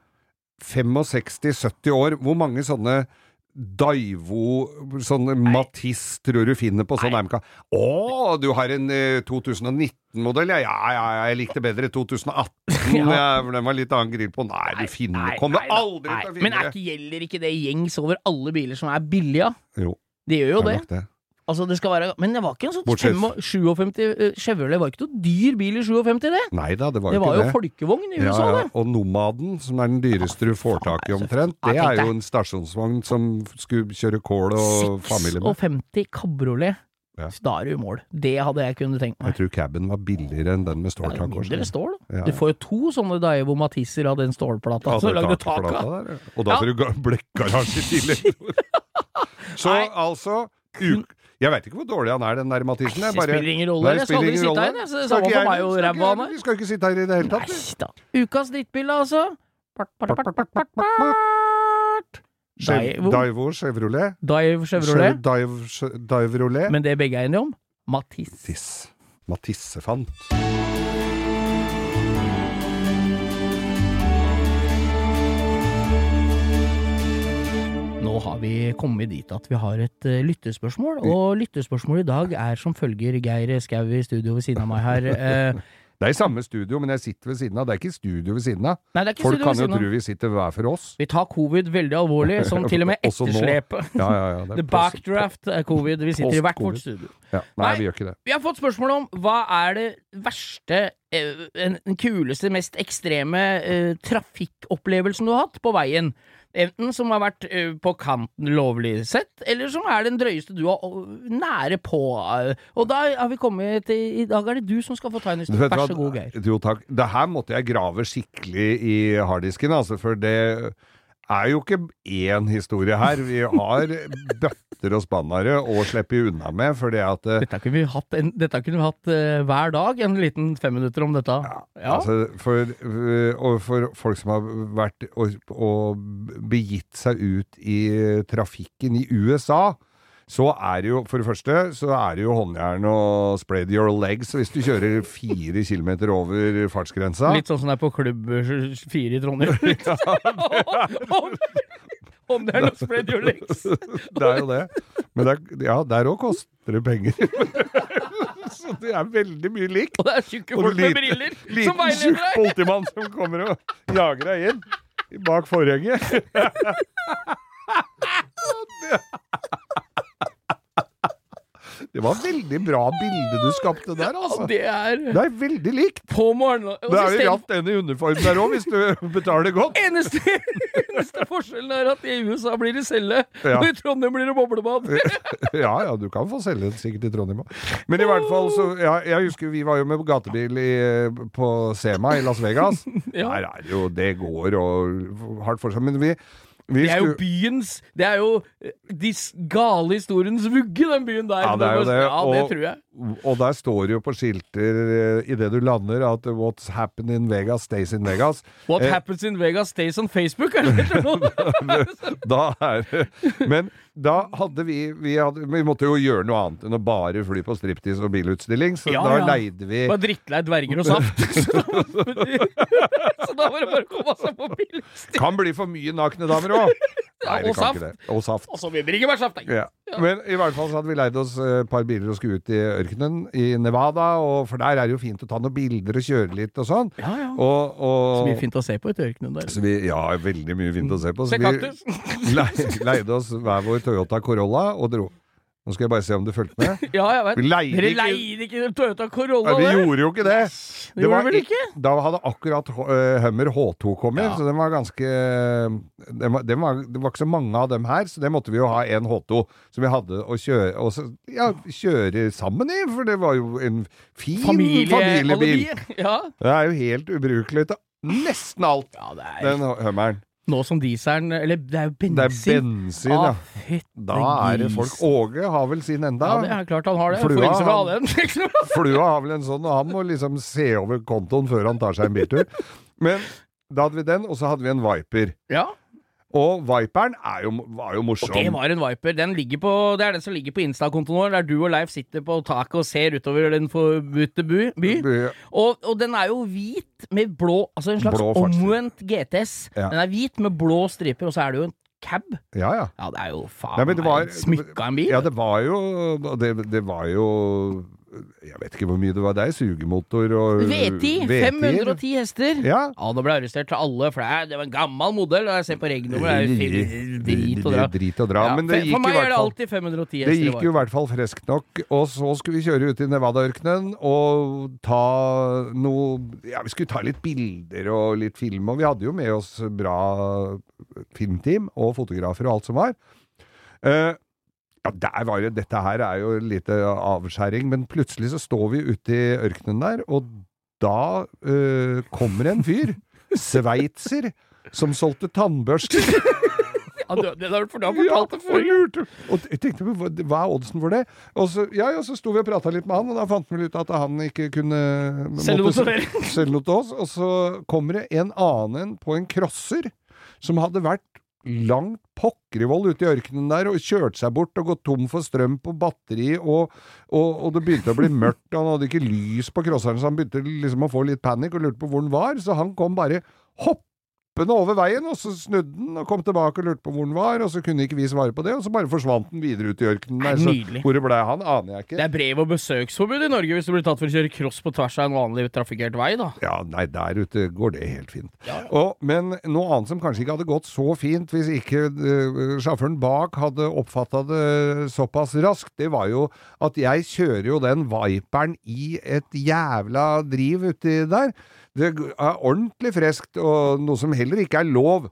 65-70 år, hvor mange sånne Daivo, sånn Matisse, tror du finner på sånn MK? Å, du har en eh, 2019-modell? Ja, ja, ja, jeg likte bedre 2018. Ja. den var litt annen grill på. Nei, du finner Nei, Kommer nei aldri til å finne Men er gjelder ikke det gjengs over alle biler som er billige? Jo, Det gjør jo det det. Det. Altså, det skal være Men det var ikke en sånn Bortsett- 57 eh, Chevrolet var ikke noe dyr bil i 57, det. Nei da, det var Det jo var ikke jo folkevogn i Ja, USA, ja. det. Og Nomaden, som er den dyreste du får tak i omtrent, det er jo en stasjonsvogn som skulle kjøre kål og familie med. 56 kabriolet. Ja. Så Da er du i mål. Det hadde jeg kunnet tenkt Jeg tror caben var billigere enn den med Det ståltak. også. mindre stål. Ja, ja. Du får jo to sånne Daivo Matisser av den stålplata Ja, så det lagde taket tak av. Og da Ja. får du blekkgarasje i tillegg. Så Nei. altså uk Jeg veit ikke hvor dårlig han er, den der Mathisen. Det bare- spiller ingen rolle. Nei, Jeg skal aldri sitte her, det er samme for meg og ræva han er. Vi skal ikke sitte her i det hele tatt. Nei da. Ukas drittbil, altså. Daivo Daivo. Daivo Chevrolet. Daivo Chevrolet. Men det begge er enige om, Matisse. Matisse. Matissefant. Nå har vi kommet dit at vi har et uh, lyttespørsmål, og lyttespørsmålet i dag er som følger Geir Skau i studio ved siden av meg her. Uh, Det er i samme studio, men jeg sitter ved siden av. Det er ikke studio ved siden av. nei, det er ikke Folk kan jo tro vi sitter hver for oss. Vi tar covid veldig alvorlig, som til og med etterslepet. Ja, ja, ja. The backdraft er covid. Vi sitter i hvert vårt studio. Ja. Nei, Nei. vi gjør ikke det. Vi har fått spørsmål om hva er det verste, eh, den den kuleste, mest ekstreme eh, trafikkopplevelsen du har hatt på veien? Enten som har vært eh, på kanten lovlig sett, eller som er den drøyeste du har eh, nære på. eh. Og da har vi kommet til I dag er det du som skal få ta en historie. Vær så god, Geir. Jo, takk. Det her måtte jeg grave skikkelig i harddisken, altså, for det er jo ikke én historie her. Vi har bøtter og spannere å slippe unna med, fordi at eh, Dette kunne vi hatt, en, kunne vi hatt eh, hver dag, en liten femminutter om dette. Ja. Altså, for, øh, og for folk som har vært og, og begitt seg ut i trafikken i USA, så er det jo, for det første, så er det jo håndjern og spread your legs hvis du kjører fire kilometer over fartsgrensa. Litt sånn som det er på Klubb fire i Trondheim. Om det er noe spread your legs. Det er jo det. Men det er, ja, der òg koster det penger. så det er veldig mye likt. Og det er tjukke folk med briller som Liten veileder tjukk politimann som kommer og jager deg inn bak forhenget. Det var veldig bra bilde du skapte der, altså. Ja, Det er Det er veldig likt. på morgenen. Det er jo ratt en i uniform der òg, hvis du betaler godt. Eneste, eneste forskjellen er at i USA blir det celle, Ja. og i Trondheim blir det boblebad. Ja, ja, du kan få den sikkert i Trondheim òg. Men i hvert fall, så ja, Jeg husker vi var jo med gatebil i, på Sema i Las Vegas. Ja. Der er det jo Det går og hardt for seg. Men vi Det er jo byens Det er jo eh, de gale historiens vugge, den byen der. Ja, det er jo det, Ja, det og- tror jeg. Og der står det jo på skilter eh, idet du lander at 'What's happened in Vegas stays in Vegas'. What Eh, happens in Vegas stays on Facebook, er det heter da er det Men da hadde vi vi, hadde, vi måtte jo gjøre noe annet enn å bare fly på striptease og bilutstilling, så Ja, da ja. leide vi Bare drittlei dverger og saft. Så da var det bare å komme seg på bilutstilling. Kan bli for mye nakne damer òg! Nei, det og kan saft. ikke det. Og saft. Og så vil det ikke saft, nei. Ja. Men i hvert fall så hadde vi leid oss eh, et par biler og skulle ut i ørkenen i Nevada, og for der er det jo fint å ta noen bilder og kjøre litt og sånn. Ja, ja. Og, og, Så mye fint å se på ute i ørkenen der. Så vi, ja, veldig mye fint å se på. Så Se vi kaktus. leide oss hver vår Toyota Corolla og dro. Nå skal jeg bare se om du fulgte med. Ja, jeg vet. Vi leide Dere leide ikke Toyota Corolla, Nei, vi det? gjorde jo ikke det. Det gjorde vel ikke? Da hadde akkurat øh, Hummer H2 kommet, Ja. så den var ganske den var, den var, Det var ikke så mange av dem her, så det måtte vi jo ha en H2 som vi hadde å kjøre, og så, ja, kjøre sammen i, for det var jo en fin familiebil. Ja. Det er jo helt ubrukelig til nesten alt, ja, er den Hummeren. Nå som dieselen Eller det er jo Det er bensin. bensin, ja. Ah, Da er det folk. Åge har vel sin enda. Ja, det er klart han har det. Flua, han- den. Flua har vel en sånn, og han må liksom se over kontoen før han tar seg en biltur. Men da hadde vi den, og så hadde vi en Viper. ja. Og Viperen er jo, var jo morsom. Og det var en Viper. Den ligger på, det er den som ligger på Insta-kontoen vår, der du og Leif sitter på taket og ser utover den forbudte by. by. Og, og den er jo hvit med blå Altså en slags omvendt GTS. Ja. Den er hvit med blå striper, og så er det jo en cab. Ja, ja. Ja, det er jo faen var- meg smykka en bil. Ja, det var jo det, det var jo Jeg vet ikke hvor mye det var der. Sugemotor og V10! V10. 510 hester. Ja. Ja, nå ble jeg arrestert til alle, for det var en gammel modell. Og jeg ser på regnummer, det er jo drit og dra. Drit og dra. Ja, men det gikk for meg i er hvert det fall alltid 510 hester. Det gikk jo i hvert fall friskt nok, og så skulle vi kjøre ut i Nevada-ørkenen og ta noe Ja, vi skulle ta litt bilder og litt film, og vi hadde jo med oss bra filmteam og fotografer og alt som var. Eh, ja, der var det, Dette her er jo lite avskjæring, men plutselig så står vi ute i ørkenen der, og da øh, kommer en fyr, sveitser, som solgte tannbørster. Ja, du, det har du fortalt det før. Og jeg tenkte, hva, hva er oddsen for det? Og så, ja, ja, så sto vi og prata litt med han, og da fant vi ut at han ikke kunne selge noe til oss. Og så kommer det en annen på en crosser som hadde vært langt pokkerivoll ute i ørkenen der og kjørte seg bort og gått tom for strøm på batteri, og, og, og det begynte å bli mørkt, og han hadde ikke lys på crosseren, så han begynte liksom å få litt panikk og lurte på hvor han var, så han kom bare hoppende over veien, og så snudde den og kom tilbake og lurte på hvor den var, og så kunne ikke vi svare på det, og så bare forsvant den videre ut i ørkenen der, så hvor det ble han, aner jeg ikke. Det er brev- og besøksforbud i Norge hvis du blir tatt for å kjøre cross på tvers av en vanlig trafikkert vei, da. Ja, nei, der ute går det helt fint. Og, men noe annet som kanskje ikke hadde gått så fint hvis ikke uh, sjåføren bak hadde oppfatta det såpass raskt, det var jo at jeg kjører jo den Viperen i et jævla driv uti der. Det er ordentlig friskt, og noe som heller ikke er lov.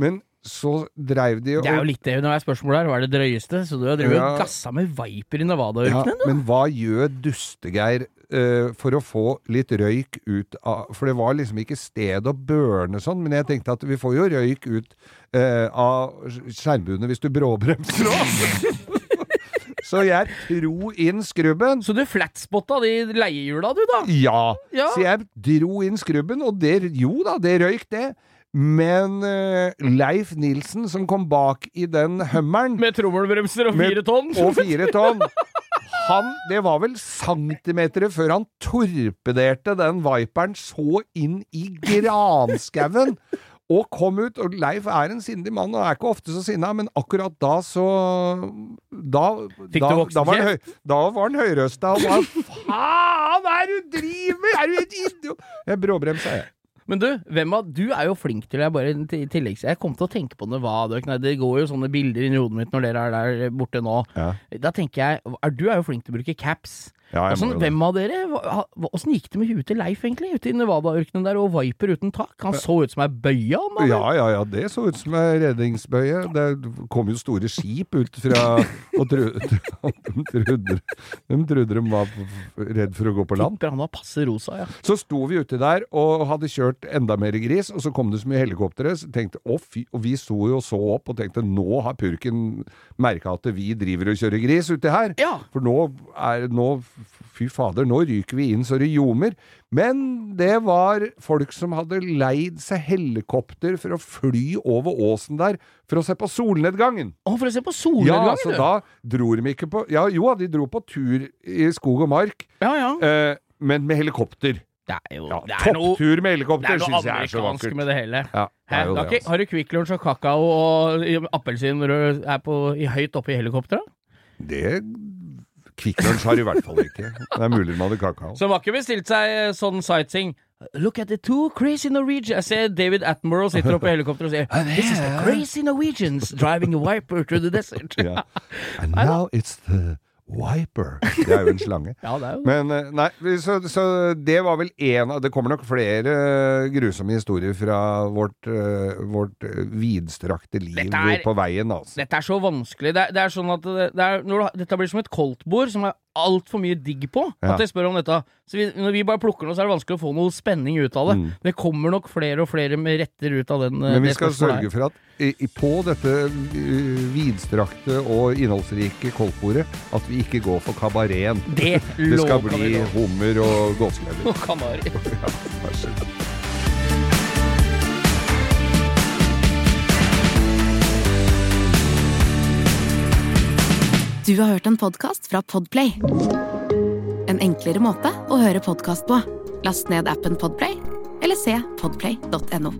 Men så dreiv de Det er jo litt det når det er spørsmål her. Hva er det drøyeste? Så du har drevet Ja. og gassa med Viper i Nevada-ørkenen, ja, Men hva gjør Dustegeir uh, for å få litt røyk ut av For det var liksom ikke sted å burne sånn, men jeg tenkte at vi får jo røyk ut uh, av skjermbuene hvis du bråbremser òg. Så jeg dro inn skrubben. Så du flatspotta de leiehjula, du, da? Ja. Ja. Så jeg dro inn skrubben, og det, jo da, det røyk, det. Men uh, Leif Nilsen, som kom bak i den Hummeren Med trommelbremser og fire tonn? og fire tonn. Han, det var vel centimeter før han torpederte den Viperen så inn i granskauen. Og kom ut, og Leif er en sindig mann, og er ikke ofte så sinna, men akkurat da så Da, Fikk da, du da var han, høy, da var han høyrøsta og var Faen, hva er det du driver med?! Er du et idiot?! Jeg bråbremsa, jeg. Men du, hvem av, du er jo flink til det. Bare i tillegg Jeg kom til å tenke på Nevada. Nei, Det går jo sånne bilder inni hodet mitt når dere er der borte nå. Ja. Da tenker jeg er, Du er jo flink til å bruke caps. Ja, jo det. hvem av dere Åssen gikk det med huet til Leif, egentlig? Ute i Nevada-ørkenen der, og Viper uten tak? Han så ut som ei bøye, han. Ja, ja, ja, det så ut som ei redningsbøye. Det kom jo store skip ut fra Og tru, de, trodde, de trodde de var redd for å gå på land. Tipper han var passe rosa, ja. Så sto vi uti der og hadde kjørt enda mer gris, og så kom det så mye helikoptre, så tenkte å fy, og vi sto jo så opp og tenkte nå har purken merka at vi driver og kjører gris uti her. Ja. For nå er nå, Fy fader, nå ryker vi inn så det ljomer. Men det var folk som hadde leid seg helikopter for å fly over åsen der for å se på solnedgangen. Å, for å se på solnedgangen, Ja, så du. da dro de ikke på Ja, jo, de dro på tur i skog og mark, Ja, ja. eh, men med helikopter. Det er jo Ja, det er Topptur med helikopter er syns jeg er så vakkert. med det hele. Ja, det er jo har, det, altså. har du Kvikk Lunsj og kakao og appelsin når du er på, i høyt oppe i helikopteret? Det Kvikk Lunsj har i hvert fall ikke. Det er mulig de hadde kakao. Så de har ikke bestilt seg sånn sightseeing. Look at the two crazy Norwegians Jeg ser David Attenborough sitter oppe i helikopteret og sier This is the crazy Norwegians driving a wiper through the desert. yeah. And now it's the Wiper. Det er jo en slange. Ja, det er jo Men eh, nei, så, så det var vel en av Det kommer nok flere grusomme historier fra vårt, eh, vårt eh, vidstrakte liv er- på veien, altså. Dette er så vanskelig. Det er, det er sånn at det, er, du, Dette blir som et koldtbord som er altfor mye digg på. At jeg spør om dette Så vi, Når vi bare plukker noe, så er det vanskelig å få noe spenning ut av det. Mm. Det kommer nok flere og flere med retter ut av den. Men vi skal sørge for at i, på dette vidstrakte og innholdsrike koldtbordet at vi ikke gå for kabareten. Det, Det skal bli hummer og gåselever. Og kanari. Ja, vær så god. Du har hørt en podkast fra Podplay. En enklere måte å høre podkast på. Last ned appen Podplay, eller se podplay.no.